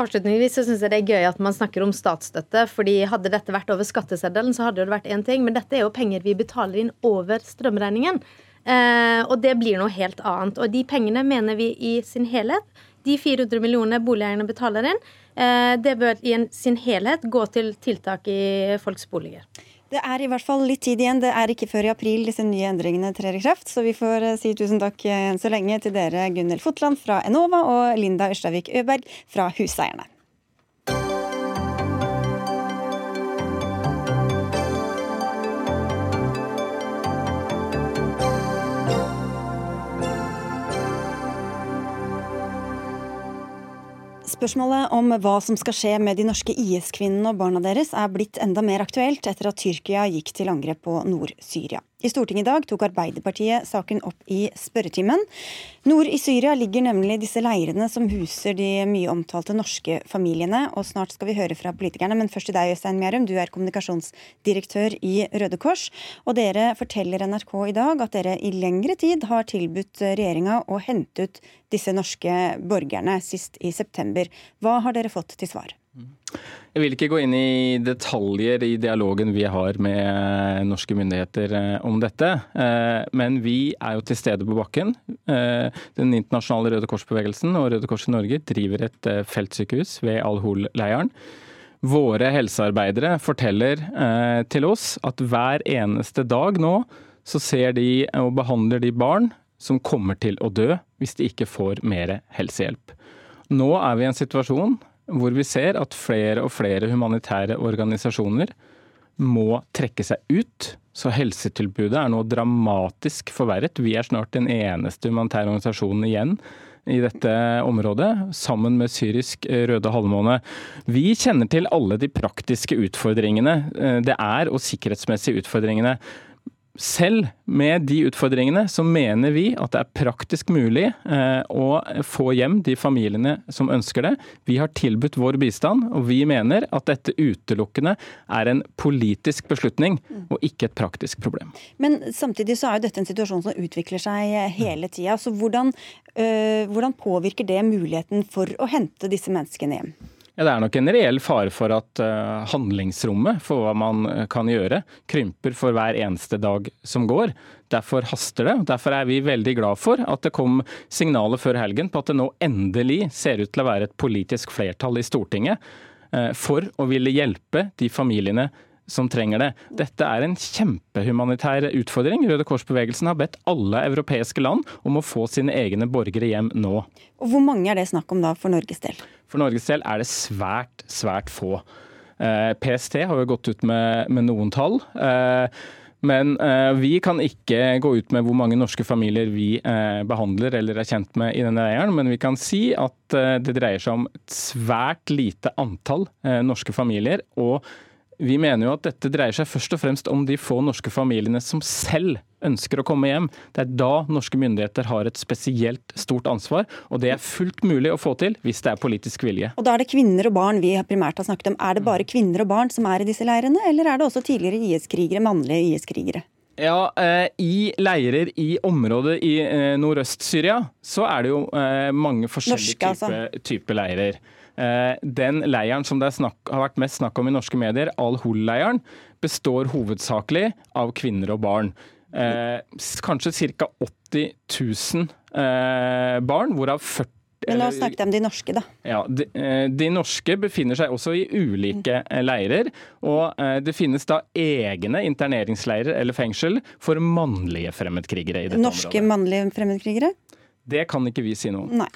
Avslutningsvis så syns jeg det er gøy at man snakker om statsstøtte. fordi Hadde dette vært over skatteseddelen, så hadde det vært én ting. Men dette er jo penger vi betaler inn over strømregningen. Eh, og det blir noe helt annet. Og de pengene mener vi i sin helhet. De 400 millionene boligeierne betaler inn, eh, det bør i sin helhet gå til tiltak i folks boliger.
Det er i hvert fall litt tid igjen. Det er ikke før i april disse nye endringene trer i kraft. Så vi får eh, si tusen takk igjen så lenge til dere Gunhild Fotland fra Enova og Linda Ørstavik Øberg fra Huseierne. Spørsmålet om hva som skal skje med de norske IS-kvinnene og barna deres er blitt enda mer aktuelt etter at Tyrkia gikk til angrep på Nord-Syria. I Stortinget i dag tok Arbeiderpartiet saken opp i spørretimen. Nord i Syria ligger nemlig disse leirene som huser de mye omtalte norske familiene. Og snart skal vi høre fra politikerne, men først til deg, Øystein Mjærum. Du er kommunikasjonsdirektør i Røde Kors. Og dere forteller NRK i dag at dere i lengre tid har tilbudt regjeringa å hente ut disse norske borgerne, sist i september. Hva har dere fått til svar?
Jeg vil ikke gå inn i detaljer i dialogen vi har med norske myndigheter eh, om dette. Eh, men vi er jo til stede på bakken. Eh, den internasjonale Røde Kors-bevegelsen og Røde Kors i Norge driver et feltsykehus ved Al-Hol-leiren. Våre helsearbeidere forteller til oss at hver eneste dag nå så ser de og behandler de barn som kommer til å dø hvis de ikke får mer helsehjelp. Nå er vi i en situasjon hvor vi ser at flere og flere humanitære organisasjoner må trekke seg ut. Så helsetilbudet er nå dramatisk forverret. Vi er snart den eneste humanitære organisasjonen igjen i dette området, sammen med Syrisk Røde Halvmåne. Vi kjenner til alle de praktiske utfordringene eh, det er, og sikkerhetsmessige utfordringene. Selv med de utfordringene så mener vi at det er praktisk mulig eh, å få hjem de familiene som ønsker det. Vi har tilbudt vår bistand, og vi mener at dette utelukkende er en politisk beslutning og ikke et praktisk problem.
Men samtidig så er jo dette en situasjon som utvikler seg hele tida. Så hvordan, øh, hvordan påvirker det muligheten for å hente disse menneskene hjem?
Det er nok en reell fare for at uh, handlingsrommet for hva man eh, kan gjøre, krymper for hver eneste dag som går. Derfor haster det. Derfor er vi veldig glad for at det kom signaler før helgen på at det nå endelig ser ut til å være et politisk flertall i Stortinget uh, for å ville hjelpe de familiene som trenger det. Dette er en kjempehumanitær utfordring. Røde Kors-bevegelsen har bedt alle europeiske land om å få sine egne borgere hjem nå.
Og Hvor mange er det snakk om da for Norges del?
For Norges del er det svært, svært få. Eh, PST har jo gått ut med, med noen tall. Eh, men eh, vi kan ikke gå ut med hvor mange norske familier vi eh, behandler eller er kjent med i denne leiren, men vi kan si at eh, det dreier seg om et svært lite antall norske familier. og vi mener jo at dette dreier seg først og fremst om de få norske familiene som selv ønsker å komme hjem. Det er da norske myndigheter har et spesielt stort ansvar, og det er fullt mulig å få til hvis det er politisk vilje.
Og Da er det kvinner og barn vi primært har snakket om. Er det bare kvinner og barn som er i disse leirene, eller er det også tidligere IS-krigere, mannlige IS-krigere?
Ja, eh, I leirer i området i eh, nordøst-Syria så er det jo eh, mange forskjellige altså. typer type leirer. Eh, den leiren som det snakk, har vært mest snakk om i norske medier, Al-Hol-leiren, består hovedsakelig av kvinner og barn. Eh, kanskje ca. 80 000 eh, barn, hvorav 40
men nå oss snakke om de norske, da.
Ja, de, eh, de, norske befinner seg også i ulike eh, leirer. Og det finnes da egne interneringsleirer eller fengsel for mannlige fremmedkrigere i dette
norske området. Norske mannlige fremmedkrigere?
Det kan ikke vi si noe
om. Nei.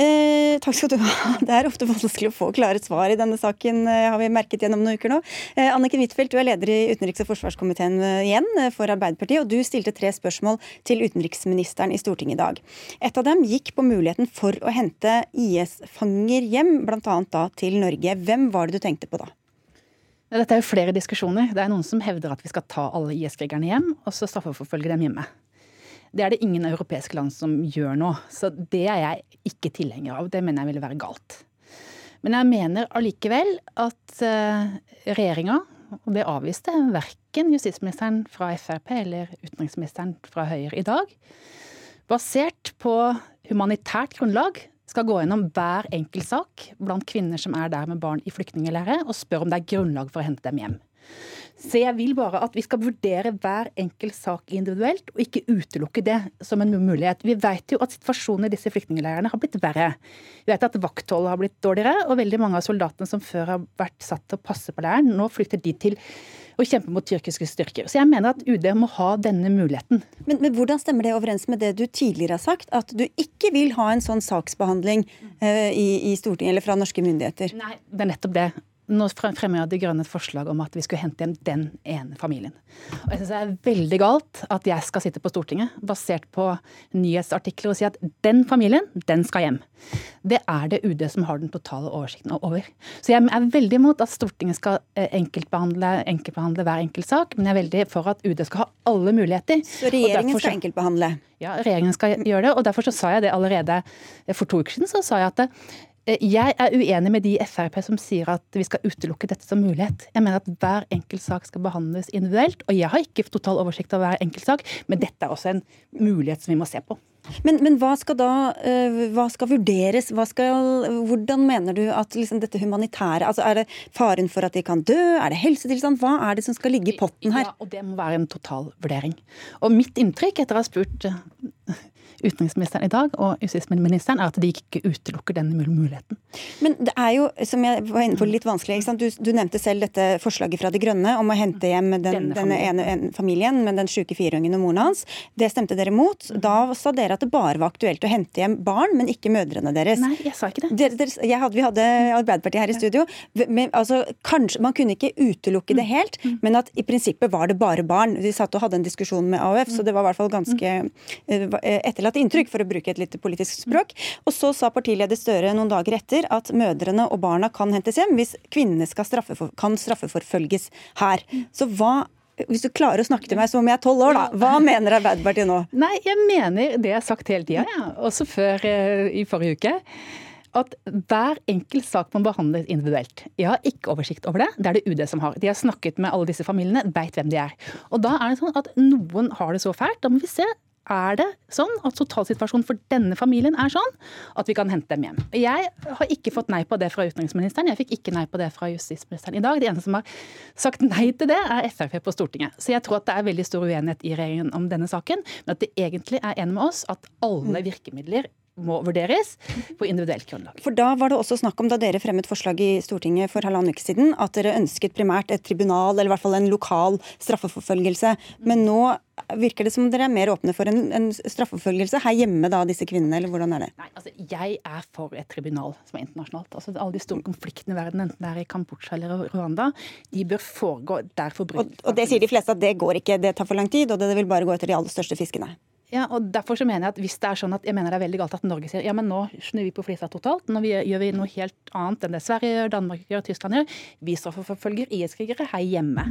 Eh, takk skal du ha. Det er ofte vanskelig å få klare svar i denne saken, eh, har vi merket gjennom noen uker nå. Eh, Anniken Huitfeldt, du er leder i utenriks- og forsvarskomiteen eh, igjen eh, for Arbeiderpartiet, og du stilte tre spørsmål til utenriksministeren i Stortinget i dag. Et av dem gikk på muligheten for å hente IS-fanger hjem, bl.a. da til Norge. Hvem var det du tenkte på da?
Dette er jo flere diskusjoner. Det er noen som hevder at vi skal ta alle IS-krigerne hjem, og så straffeforfølge dem hjemme. Det er det ingen europeiske land som gjør nå. Så det er jeg ikke tilhenger av. Det mener jeg ville være galt. Men jeg mener allikevel at uh, regjeringa, og det avviste verken justisministeren fra Frp eller utenriksministeren fra Høyre i dag, basert på humanitært grunnlag skal gå gjennom hver enkelt sak blant kvinner som er der med barn i flyktningleirer, og spør om det er grunnlag for å hente dem hjem. Så jeg vil bare at vi skal vurdere hver enkelt sak individuelt, og ikke utelukke det som en mulighet. Vi vet jo at situasjonen i disse flyktningleirene har blitt verre. Vi vet at vaktholdet har blitt dårligere, og veldig mange av soldatene som før har vært satt til å passe på leiren, nå flykter de til å kjempe mot tyrkiske styrker. Så jeg mener at UD må ha denne muligheten.
Men, men, hvordan stemmer det overens med det du tidligere har sagt, at du ikke vil ha en sånn saksbehandling uh, i, i Stortinget eller fra norske myndigheter?
Nei, det er nettopp det. Nå fremmer jeg De Grønne et forslag om at vi skulle hente hjem den ene familien. Og jeg synes Det er veldig galt at jeg skal sitte på Stortinget basert på nyhetsartikler og si at den familien, den skal hjem. Det er det UD som har den totale oversikten over. Så jeg er veldig imot at Stortinget skal eh, enkeltbehandle, enkeltbehandle hver enkelt sak, men jeg er veldig for at UD skal ha alle muligheter.
Så regjeringen skal enkeltbehandle?
Ja, regjeringen skal gjøre det. og Derfor så sa jeg det allerede for to uker siden. så sa jeg at Eh, jeg er uenig med de i Frp som sier at vi skal utelukke dette som mulighet. Jeg mener at hver enkelt sak skal behandles individuelt. Og jeg har ikke total oversikt over hver enkelt sak, men dette er også en mulighet som vi må se på.
Men, men hva skal da uh, hva skal vurderes? Hva skal, hvordan mener du at liksom, dette humanitære altså Er det faren for at de kan dø? Er det helsetilstand? Hva er det som skal ligge i potten her?
Ja, og Det må være en total vurdering. Og mitt inntrykk etter å ha spurt utenriksministeren i dag og justisministeren, er at de ikke utelukker den muligheten.
Men det er jo, som jeg var inne på, litt vanskelig. Du, du, nevnte selv dette forslaget fra De Grønne om å hente hjem den, denne, denne ene en, familien med den sjuke fireungen og moren hans. Det stemte dere mot. Da sa dere at det bare var aktuelt å hente hjem barn, men ikke mødrene deres.
Nei, jeg sa ikke det.
Dere, dere, hadde, vi hadde Arbeiderpartiet her i studio. Men, altså, kanskje, man kunne ikke utelukke det mm. helt, mm. men at i prinsippet var det bare barn. Vi satt og hadde en diskusjon med AUF, så det var i hvert fall ganske eh, etterlatt etterlatt inntrykk, for å bruke et litt politisk språk. Og så sa partileder Støre noen dager etter at mødrene og barna kan hentes hjem hvis kvinnene straffefor, kan straffeforfølges her. Så hva hvis du klarer å snakke til meg som om jeg er tolv år, da. Hva mener Arbeiderpartiet nå?
Nei, jeg mener det jeg har sagt hele tida, ja. også før uh, i forrige uke. At hver enkelt sak må behandles individuelt. Jeg har ikke oversikt over det. Det er det UD som har. De har snakket med alle disse familiene, veit hvem de er. Og da er det sånn at noen har det så fælt. Da må vi se er det sånn at totalsituasjonen for denne familien er sånn at vi kan hente dem hjem. Jeg har ikke fått nei på det fra utenriksministeren, jeg fikk ikke nei på det fra justisministeren i dag. De eneste som har sagt nei til det, er Frp på Stortinget. Så jeg tror at det er veldig stor uenighet i regjeringen om denne saken, men at det egentlig er en med oss at alle virkemidler må vurderes på individuelt grunnlag.
For da var det også snakk om, da dere fremmet forslag i Stortinget for halvannen uke siden, at dere ønsket primært et tribunal, eller i hvert fall en lokal straffeforfølgelse. Men nå virker det som dere er mer åpne for en, en straffeforfølgelse her hjemme, da, disse kvinnene, eller hvordan er det?
Nei, altså Jeg er for et tribunal som er internasjonalt. Altså Alle de store konfliktene i verden, enten det er i Kambodsja eller Rwanda, de bør foregå der forbrytelser
og, og det sier de fleste at det går ikke, det tar for lang tid, og det vil bare gå etter de aller største fiskene.
Ja, og derfor så mener jeg at hvis det er sånn at jeg mener det er veldig galt at Norge sier ja, men nå snur vi på flisa totalt, nå gjør vi noe helt annet enn det Sverige gjør, Danmark gjør, Tyskland gjør. Vi straffeforfølger IS-krigere her hjemme.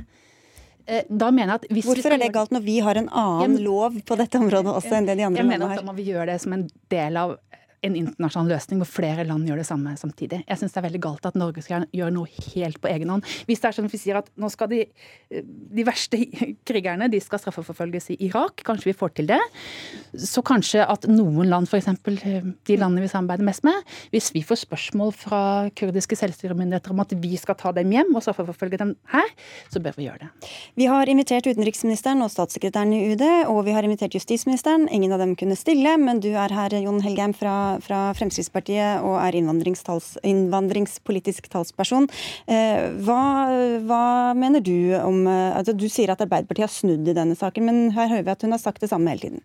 Eh, da mener jeg at hvis
Hvorfor er det galt når vi har en annen jeg, lov på dette området også enn det de andre
landene har?
Jeg mener
at Da må vi gjøre det som en del av en internasjonal løsning hvor flere land gjør det samme samtidig. Jeg syns det er veldig galt at Norge skal gjøre noe helt på egen hånd. Hvis det er sånn at vi sier at nå skal de, de verste krigerne de skal straffeforfølges i Irak, kanskje vi får til det. Så kanskje at noen land, f.eks. de landene vi samarbeider mest med, hvis vi får spørsmål fra kurdiske selvstyremyndigheter om at vi skal ta dem hjem og straffeforfølge dem her, så bør vi gjøre det.
Vi har invitert utenriksministeren og statssekretæren i UD, og vi har invitert justisministeren. Ingen av dem kunne stille, men du er her, Jon Helgheim fra fra Fremskrittspartiet og er innvandringspolitisk talsperson. Eh, hva, hva, mener du om altså Du sier at Arbeiderpartiet har snudd i denne saken, men her hører vi at hun har sagt det samme hele tiden.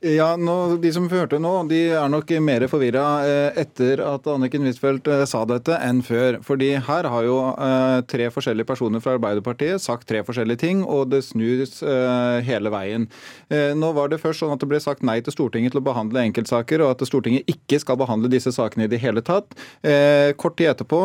Ja, nå, De som hørte nå, de er nok mer forvirra eh, etter at Anniken Huitfeldt eh, sa dette, enn før. Fordi her har jo eh, tre forskjellige personer fra Arbeiderpartiet sagt tre forskjellige ting, og det snus hele veien. Nå var det først sånn at det ble sagt nei til Stortinget til å behandle enkeltsaker, og at Stortinget ikke skal behandle disse sakene i det hele tatt. Kort tid etterpå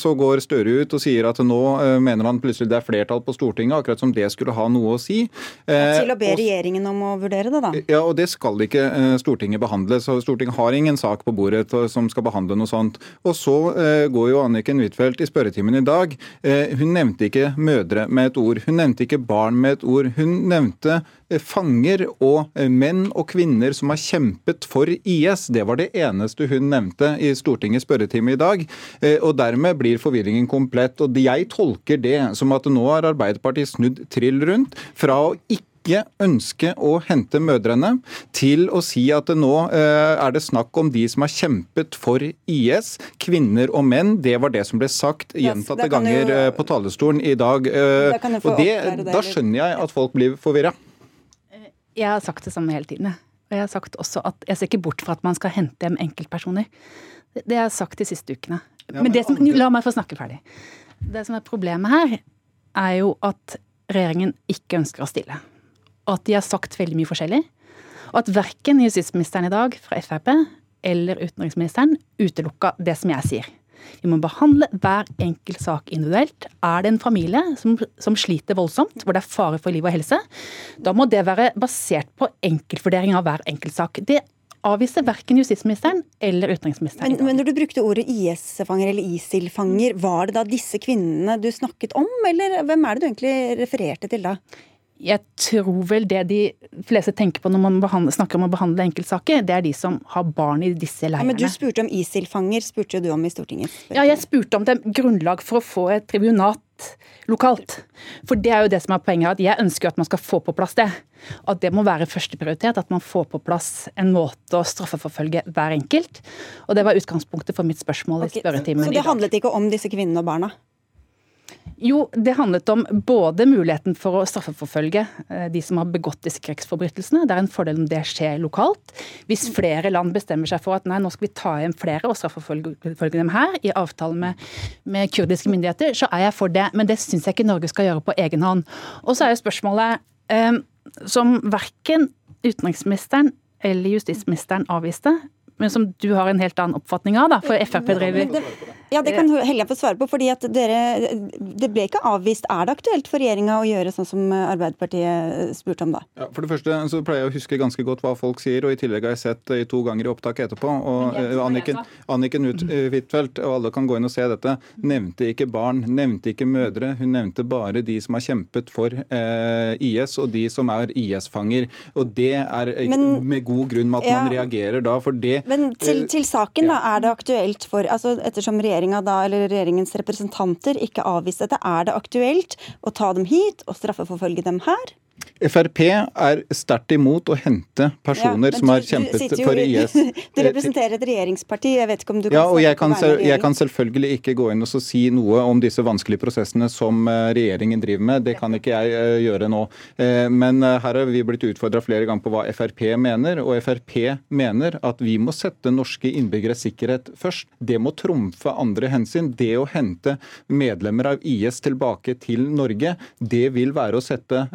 så går Støre ut og sier at nå mener han plutselig det er flertall på Stortinget, akkurat som det skulle ha noe å si.
Til å be regjeringen om å vurdere det, da?
Ja, og det skal ikke eh, Stortinget behandle. så Stortinget har ingen sak på bordet som skal behandle noe sånt. Og så eh, går jo Anniken Huitfeldt i spørretimen i dag. Eh, hun nevnte ikke mødre med et ord. Hun nevnte ikke barn med et ord. Hun nevnte fanger og menn og kvinner som har kjempet for IS. Det var det eneste hun nevnte i Stortingets spørretime i dag. Og dermed blir forvirringen komplett. Og jeg tolker det som at nå har Arbeiderpartiet snudd trill rundt fra å ikke ikke ønske å hente mødrene, til å si at nå eh, er det snakk om de som har kjempet for IS, kvinner og menn. Det var det som ble sagt gjentatte ganger jo, eh, på talerstolen i dag. Eh, og det, Da skjønner jeg at folk blir forvirra.
Jeg har sagt det samme hele tiden. Og jeg har sagt også at jeg ser ikke bort fra at man skal hente hjem enkeltpersoner. Det har jeg sagt de siste ukene. Men det som, La meg få snakke ferdig. Det som er problemet her, er jo at regjeringen ikke ønsker å stille at de har sagt veldig mye forskjellig. Og at verken justisministeren i dag fra Frp eller utenriksministeren utelukka det som jeg sier. Vi må behandle hver enkelt sak individuelt. Er det en familie som, som, sliter voldsomt, hvor det er fare for liv og helse, da må det være basert på enkeltvurdering av hver enkelt sak. Det avviser verken justisministeren eller utenriksministeren.
Men, men når du brukte ordet IS-fanger eller ISIL-fanger, var det da disse kvinnene du snakket om, eller hvem er det du egentlig refererte til da?
Jeg tror vel det de fleste tenker på når man behandler, snakker om å behandle enkeltsaker, det er de som har barn i disse leirene.
Ja, men Du spurte om ISIL-fanger, spurte du om i Stortinget?
Ja, jeg spurte om det grunnlag for å få et tribunat lokalt. For det er jo det som er poenget, at jeg ønsker at man skal få på plass det. At det må være førsteprioritet, at man får på plass en måte å straffeforfølge hver enkelt. Og det var utgangspunktet for mitt spørsmål okay, i spørretimen i
dag. Så det handlet ikke om disse kvinnene og barna?
Jo, det handlet om både muligheten for å straffeforfølge eh, de som har begått disse krigsforbrytelsene. Det er en fordel om det skjer lokalt. Hvis flere land bestemmer seg for at nei, nå skal vi ta igjen flere og straffeforfølge dem her, i avtale med, med, kurdiske myndigheter, så er jeg for det. Men det syns jeg ikke Norge skal gjøre på egen hånd. Og så er jo spørsmålet, eh, som verken utenriksministeren eller justisministeren avviste, men som du har en helt annen oppfatning av, da, for Frp driver
ja, det kan Helga få svare på. fordi at dere, Det ble ikke avvist. Er det aktuelt for regjeringa å gjøre sånn som Arbeiderpartiet spurte om da?
Ja, for det første så pleier jeg å huske ganske godt hva folk sier, og i tillegg har jeg sett i to ganger i opptak etterpå. og Anniken, Anniken Huitfeldt, og alle kan gå inn og se dette, nevnte ikke barn, nevnte ikke mødre. Hun nevnte bare de som har kjempet for eh, IS, og de som er IS-fanger. Og det er men, med god grunn med at ja, man reagerer da, for det
Men til, til saken, da, er det aktuelt for altså Ettersom regjeringa da, eller regjeringens representanter ikke avviste dette, er det aktuelt å ta dem hit og straffeforfølge dem her?
Frp er sterkt imot å hente personer
Ja,
som har kjempet
jo
for IS.
Du representerer et regjeringsparti. Jeg vet ikke om du kan
Ja, og jeg kan, jeg kan selvfølgelig ikke gå inn og så si noe om disse vanskelige prosessene som eh, regjeringen driver med. Det kan ikke jeg eh, gjøre nå. Eh, Men her har vi blitt utfordra flere ganger på hva Frp mener. Og Frp mener at vi må sette norske innbyggeres sikkerhet først. Det må trumfe andre hensyn. Det å hente medlemmer av IS tilbake til Norge, det vil være å sette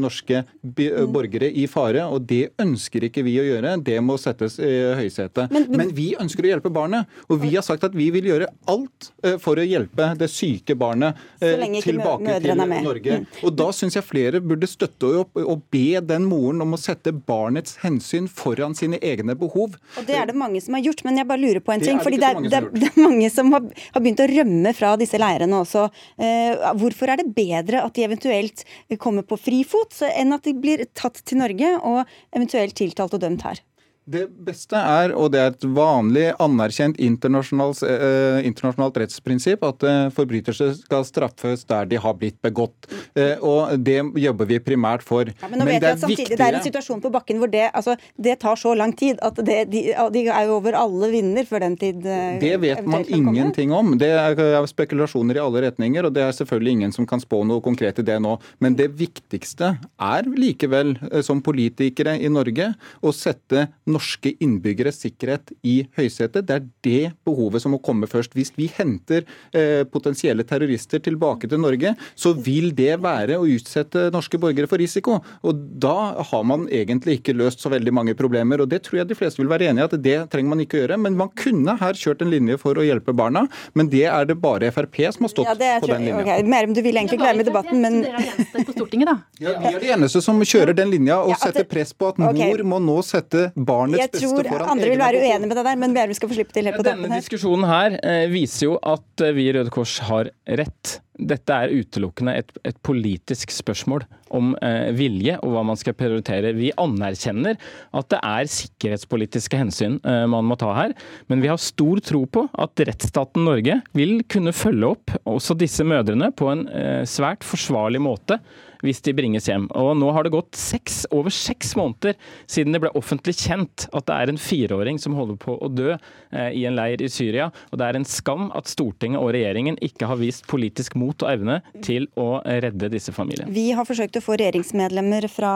norske
Mm.
borgere i fare. Og det ønsker ikke vi å gjøre. Det må settes i høysetet.
Men-
Men vi ønsker å hjelpe barnet. Og vi har sagt at vi vil gjøre alt eh, for å hjelpe det syke barnet eh, tilbake til. Norge.
Mm.
Og da syns jeg flere burde støtte opp og be den moren om å sette barnets hensyn foran sine egne behov.
Og det er det mange som har gjort, men jeg bare lurer på en ting.
det
fordi det er, det,
som
er, det er mange som har, har begynt å rømme fra disse leirene også. Eh, hvorfor er det bedre at de eventuelt kommer på frifot, så- enn at de blir tatt til Norge og eventuelt tiltalt og dømt her?
Det beste er, og det er et vanlig anerkjent internasjonalt, eh, internasjonalt rettsprinsipp, at eh, forbrytelser skal straffes der de har blitt begått. Eh, og det jobber vi primært for.
Ja, men nå vet jeg at samtidig, Det er en situasjon på bakken hvor det, altså, det tar så lang tid at det, de, de er jo over alle vinder før den tid eh,
Det vet man ingenting om. Det er er spekulasjoner i alle retninger, og det er selvfølgelig ingen som kan spå noe konkret i det nå. Men det viktigste er likevel, eh, som politikere i Norge, å sette norske innbyggeres sikkerhet i høysetet. Det er det behovet som må komme først. Hvis vi henter eh, potensielle terrorister tilbake til Norge, så vil det være å utsette norske borgere for risiko. Og da har man egentlig ikke løst så veldig mange problemer. Og det tror jeg de fleste vil være enig i at det trenger man ikke å gjøre. Men man kunne her kjørt en linje for å hjelpe barna, men det er det bare Frp som har stått
Ja, er,
på den linja.
Okay. Merum, du vil egentlig ikke være med i debatten, men
er på Stortinget, da.
Ja, vi er de eneste som kjører den linja og
Ja,
setter press på at mor må nå sette barnets
jeg
beste
tror andre vil være
uenig
uenige med deg der, men vi skal få slippe til helt på toppen her.
Denne diskusjonen her eh, viser jo at eh, vi i Røde Kors har rett. Dette er utelukkende et, et politisk spørsmål om eh, vilje og hva man skal prioritere. Vi anerkjenner at det er sikkerhetspolitiske hensyn eh, man må ta her, men vi har stor tro på at rettsstaten Norge vil kunne følge opp også disse mødrene på en eh, svært forsvarlig måte hvis de bringes hjem. Og nå har det gått seks, over seks måneder siden det ble offentlig kjent at det er en fireåring som holder på å dø eh, i en leir i Syria. Og det er en skam at Stortinget og regjeringen ikke har vist politisk mot og evne til å redde disse familiene.
Vi har forsøkt å få regjeringsmedlemmer fra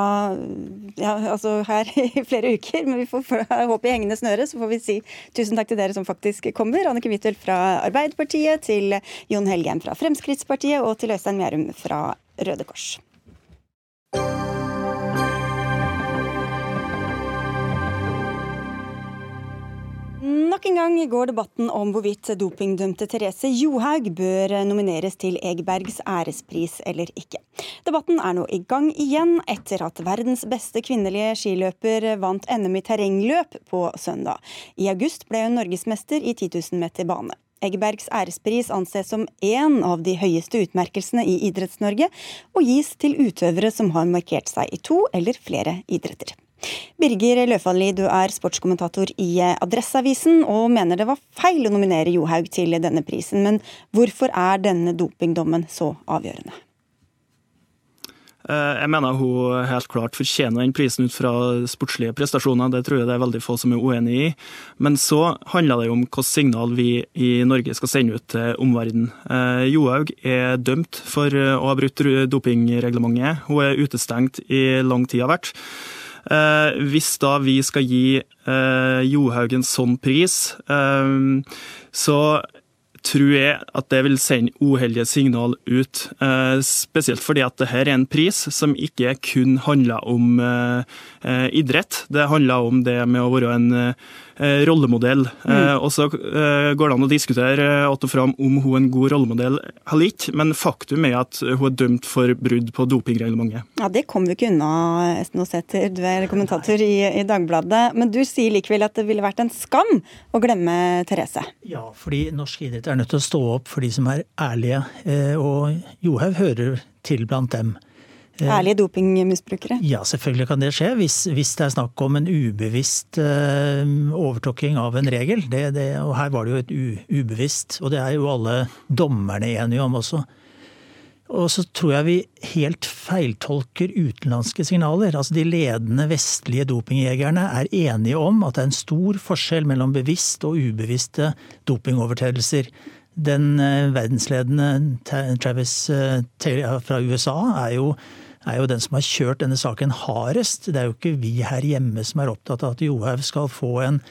ja, altså her i flere uker, men vi får håpe i hengende snøre. Så får vi si tusen takk til dere som faktisk kommer. Annike Huitfeldt fra Arbeiderpartiet, til Jon Helgheim fra Fremskrittspartiet og til Øystein Mjærum fra Røde Kors. Nok en gang går debatten om hvorvidt dopingdømte Therese Johaug bør nomineres til Egbergs ærespris eller ikke. Debatten er nå i gang igjen etter at verdens beste kvinnelige skiløper vant NM i terrengløp på søndag. I august ble hun norgesmester i 10 000 meter bane. Egbergs ærespris anses som én av de høyeste utmerkelsene i Idretts-Norge, og gis til utøvere som har markert seg i to eller flere idretter. Birger Løfanli, du er sportskommentator i Adresseavisen og mener det var feil å nominere Johaug til denne prisen. Men hvorfor er denne dopingdommen så avgjørende?
Eh, Jeg mener hun helt klart fortjener den prisen ut fra sportslige prestasjoner. Det tror jeg det er veldig få som er uenig i. Men så handler det jo om hvilket signal vi i Norge skal sende ut til omverdenen. Eh, Johaug er dømt for eh, å ha brutt dopingreglementet. Hun er utestengt i lang tid har vært. Eh, hvis da vi skal gi eh, Johaug en sånn pris, eh, så tror jeg at det vil sende uheldige signal ut. Spesielt fordi at dette er en pris som ikke kun handler om idrett. Det handler om det med å være en rollemodell. Eh, og så eh, går det an å diskutere eh, att og fram om hun er en god rollemodell eller ikke, men faktum er at hun er dømt for brudd på dopingreglementet.
Ja, Det kommer vi ikke unna, Esten Aaseter, du er kommentator i, i Dagbladet. Men du sier likevel at det ville vært en skam å glemme Therese.
Ja, fordi norsk idrett er nødt til å stå opp for de som er ærlige, eh, og Johaug hører til blant dem. Eh,
Ærlige dopingmisbrukere.
Ja, selvfølgelig kan det skje, hvis, hvis det er snakk om en ubevisst uh, overtråkking av en regel. Det, det, og her var det jo et u, ubevisst, og det er jo alle dommerne enige om også. Og så tror jeg vi helt feiltolker utenlandske signaler. Altså De ledende vestlige dopingjegerne er enige om at det er en stor forskjell mellom bevisst og ubevisste dopingovertredelser. Den eh, verdensledende Travis eh, Taylor fra USA er jo, er jo den som har kjørt denne saken hardest. Det er jo ikke vi her hjemme som er opptatt av at Johaug skal få en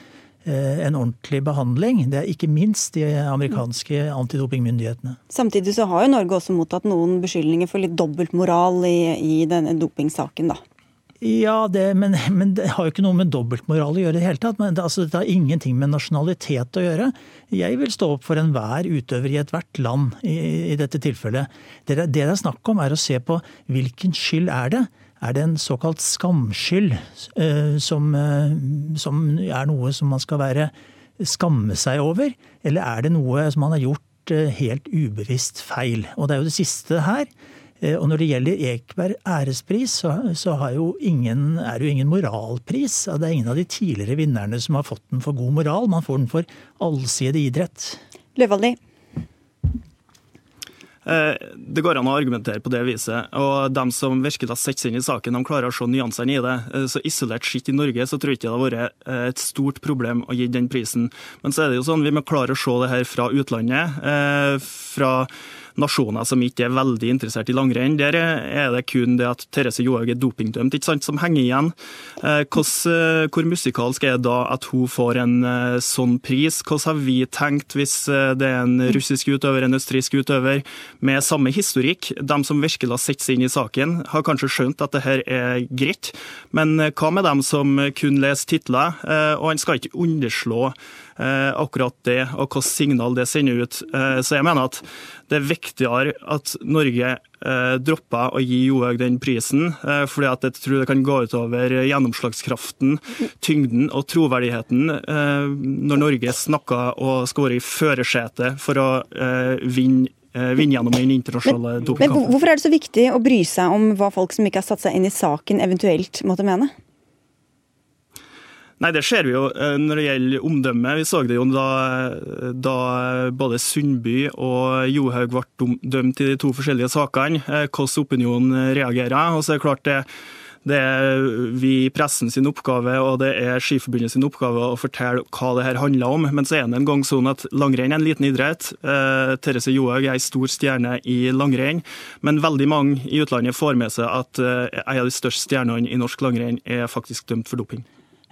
Eh, en ordentlig behandling. Det er ikke minst de amerikanske antidopingmyndighetene.
Samtidig så har jo Norge også mottatt noen beskyldninger for litt dobbeltmoral i, i denne dopingsaken, da.
Ja, det, men, men, det har jo ikke noe med dobbeltmoral å gjøre i det hele tatt. Men det, altså, det har ingenting med nasjonalitet å gjøre. Jeg vil stå opp for enhver utøver i ethvert land i, i dette tilfellet. Det det er snakk om, er å se på hvilken skyld er det. Er det en såkalt skamskyld, eh, som, eh, som, er noe som man skal være skamme seg over? Eller er det noe som man har gjort eh, helt ubevisst feil? Og det er jo det siste her. Og når det gjelder Ekeberg ærespris, så, så jo ingen, er det jo ingen moralpris. Det er ingen av de tidligere vinnerne som har fått den for god moral. Man får den for allsidig idrett.
Løvaldi.
Eh, det går an å argumentere på det viset. og De som virkelig har sett seg inn i saken, de klarer å se nyansene i det. Eh, så Isolert sett i Norge så tror jeg ikke det har vært eh, et stort problem å gi den prisen. Men så er det jo sånn, vi må klare å se det her fra utlandet. fra nasjoner som ikke er veldig interessert i langrenn. Der er det kun det at Therese Johaug er dopingdømt ikke sant, som henger igjen. Eh, hvordan, hvor musikalsk er det da at hun får en eh, sånn pris? Hvordan har vi tenkt hvis eh, det er en russisk utøver, en østerriksk utøver med samme historikk? De som virkelig har sett seg inn i saken, har kanskje skjønt at det her er greit, men hva med dem som kun leser titler? Og han skal ikke underslå Eh, akkurat det, og hvilket signal det sender ut. Eh, så jeg mener at det er viktigere at Norge droppa dropper å gi Johaug den prisen, fordi at jeg tror det kan gå utover gjennomslagskraften, tyngden og troverdigheten når Norge snakker og skal være i førersetet for å vinne vinne gjennom den internasjonale dopingkampen.
Men hvorfor er det så viktig å bry seg om hva folk som ikke har satt seg inn i saken, eventuelt måtte mene?
Nei, Det ser vi jo eh, når det gjelder omdømme. Vi så det jo da, da både Sundby og Johaug ble dømt i de to forskjellige sakene, eh, hvordan opinionen reagerer. Og så er det klart det, det er vi i pressen sin oppgave og det er Skiforbundet sin oppgave å fortelle hva det her handler om. Men så er det en gang sånn at langrenn er en liten idrett. Eh, Therese Johaug er en stor stjerne i langrenn. Men veldig mange i utlandet får med seg at eh, en av de største stjernene i norsk langrenn er faktisk dømt for doping.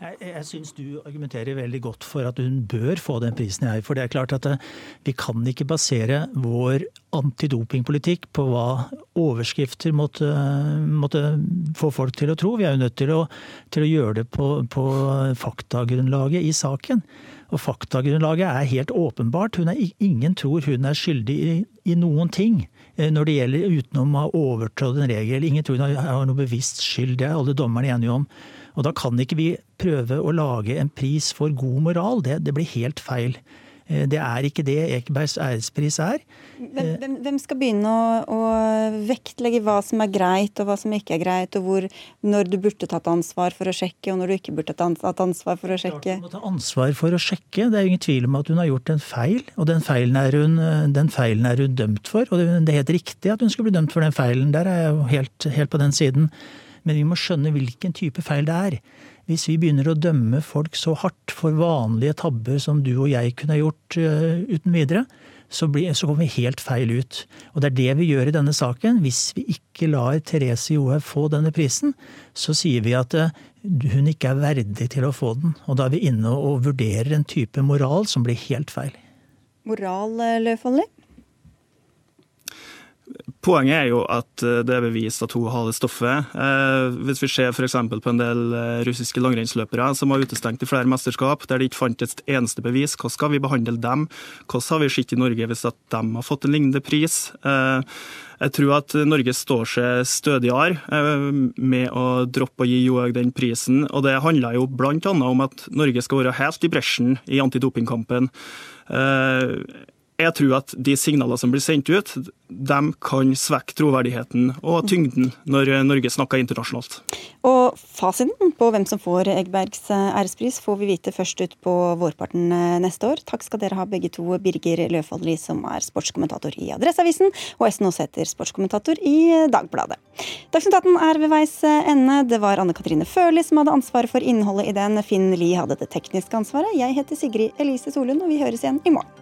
Jeg, jeg syns du argumenterer veldig godt for at hun bør få den prisen, jeg. For det er klart at eh, vi kan ikke basere vår antidopingpolitikk på hva overskrifter måtte, måtte, få folk til å tro. Vi er jo nødt til å, til å gjøre det på, på, faktagrunnlaget i saken. Og faktagrunnlaget er helt åpenbart. Er, ingen tror hun er skyldig i, i, noen ting eh, når det gjelder utenom å ha overtrådt en regel. Ingen tror hun har noe bevisst skyld. Det er alle dommerne enige om. Og da kan ikke vi prøve å lage en pris for god moral. Det, det blir helt feil. Eh, det er ikke det Ekebergs ærespris er.
Hvem, hvem, hvem skal begynne å, å, vektlegge hva som er greit og hva som ikke er greit, og hvor, når du burde tatt ansvar for å sjekke, og når du ikke burde tatt ansvar for å sjekke?
Du må ta ansvar for å sjekke. Det er jo ingen tvil om at hun har gjort en feil, og den feilen er hun, den feilen er hun dømt for. Og det er helt riktig at hun skulle bli dømt for den feilen. Der er jeg jo helt, helt på den siden. Men vi må skjønne hvilken type feil det er. Hvis vi begynner å dømme folk så hardt for vanlige tabber som du og jeg kunne gjort uh, uten videre, så, blir, så, kommer vi helt feil ut. Og det er det vi gjør i denne saken. Hvis vi ikke lar Therese Johaug få denne prisen, så sier vi at uh, hun ikke er verdig til å få den. Og da er vi inne og vurderer en type moral som blir helt feil.
Moral, eh, Løfolli?
Poenget er jo at eh, det er bevist at hun har det stoffet. Eh, hvis vi ser f.eks. på en del eh, russiske langrennsløpere som var utestengt i flere mesterskap, der de ikke fantes et eneste bevis, hvordan skal vi behandle dem? Hvordan har vi sett i Norge hvis at de har fått en lignende pris? Jeg tror at Norge står seg stødigere med å droppe å gi Johaug den prisen. Og det handler jo bl.a. om at Norge skal være helt i bresjen i antidopingkampen jeg tror at de signalene som blir sendt ut, de kan svekke troverdigheten og tyngden når Norge snakker internasjonalt.
Og fasiten på hvem som får Eggbergs ærespris får vi vite først ut på vårparten neste år. Takk skal dere ha begge to, Birger Løfaldli som er sportskommentator i Adresseavisen, og Esten Aasæter, sportskommentator i Dagbladet. Dagsnytt 18 er ved veis ende. Det var Anne Katrine Førli som hadde ansvaret for innholdet i den. Finn Lie hadde det tekniske ansvaret. Jeg heter Sigrid Elise Solund, og vi høres igjen i morgen.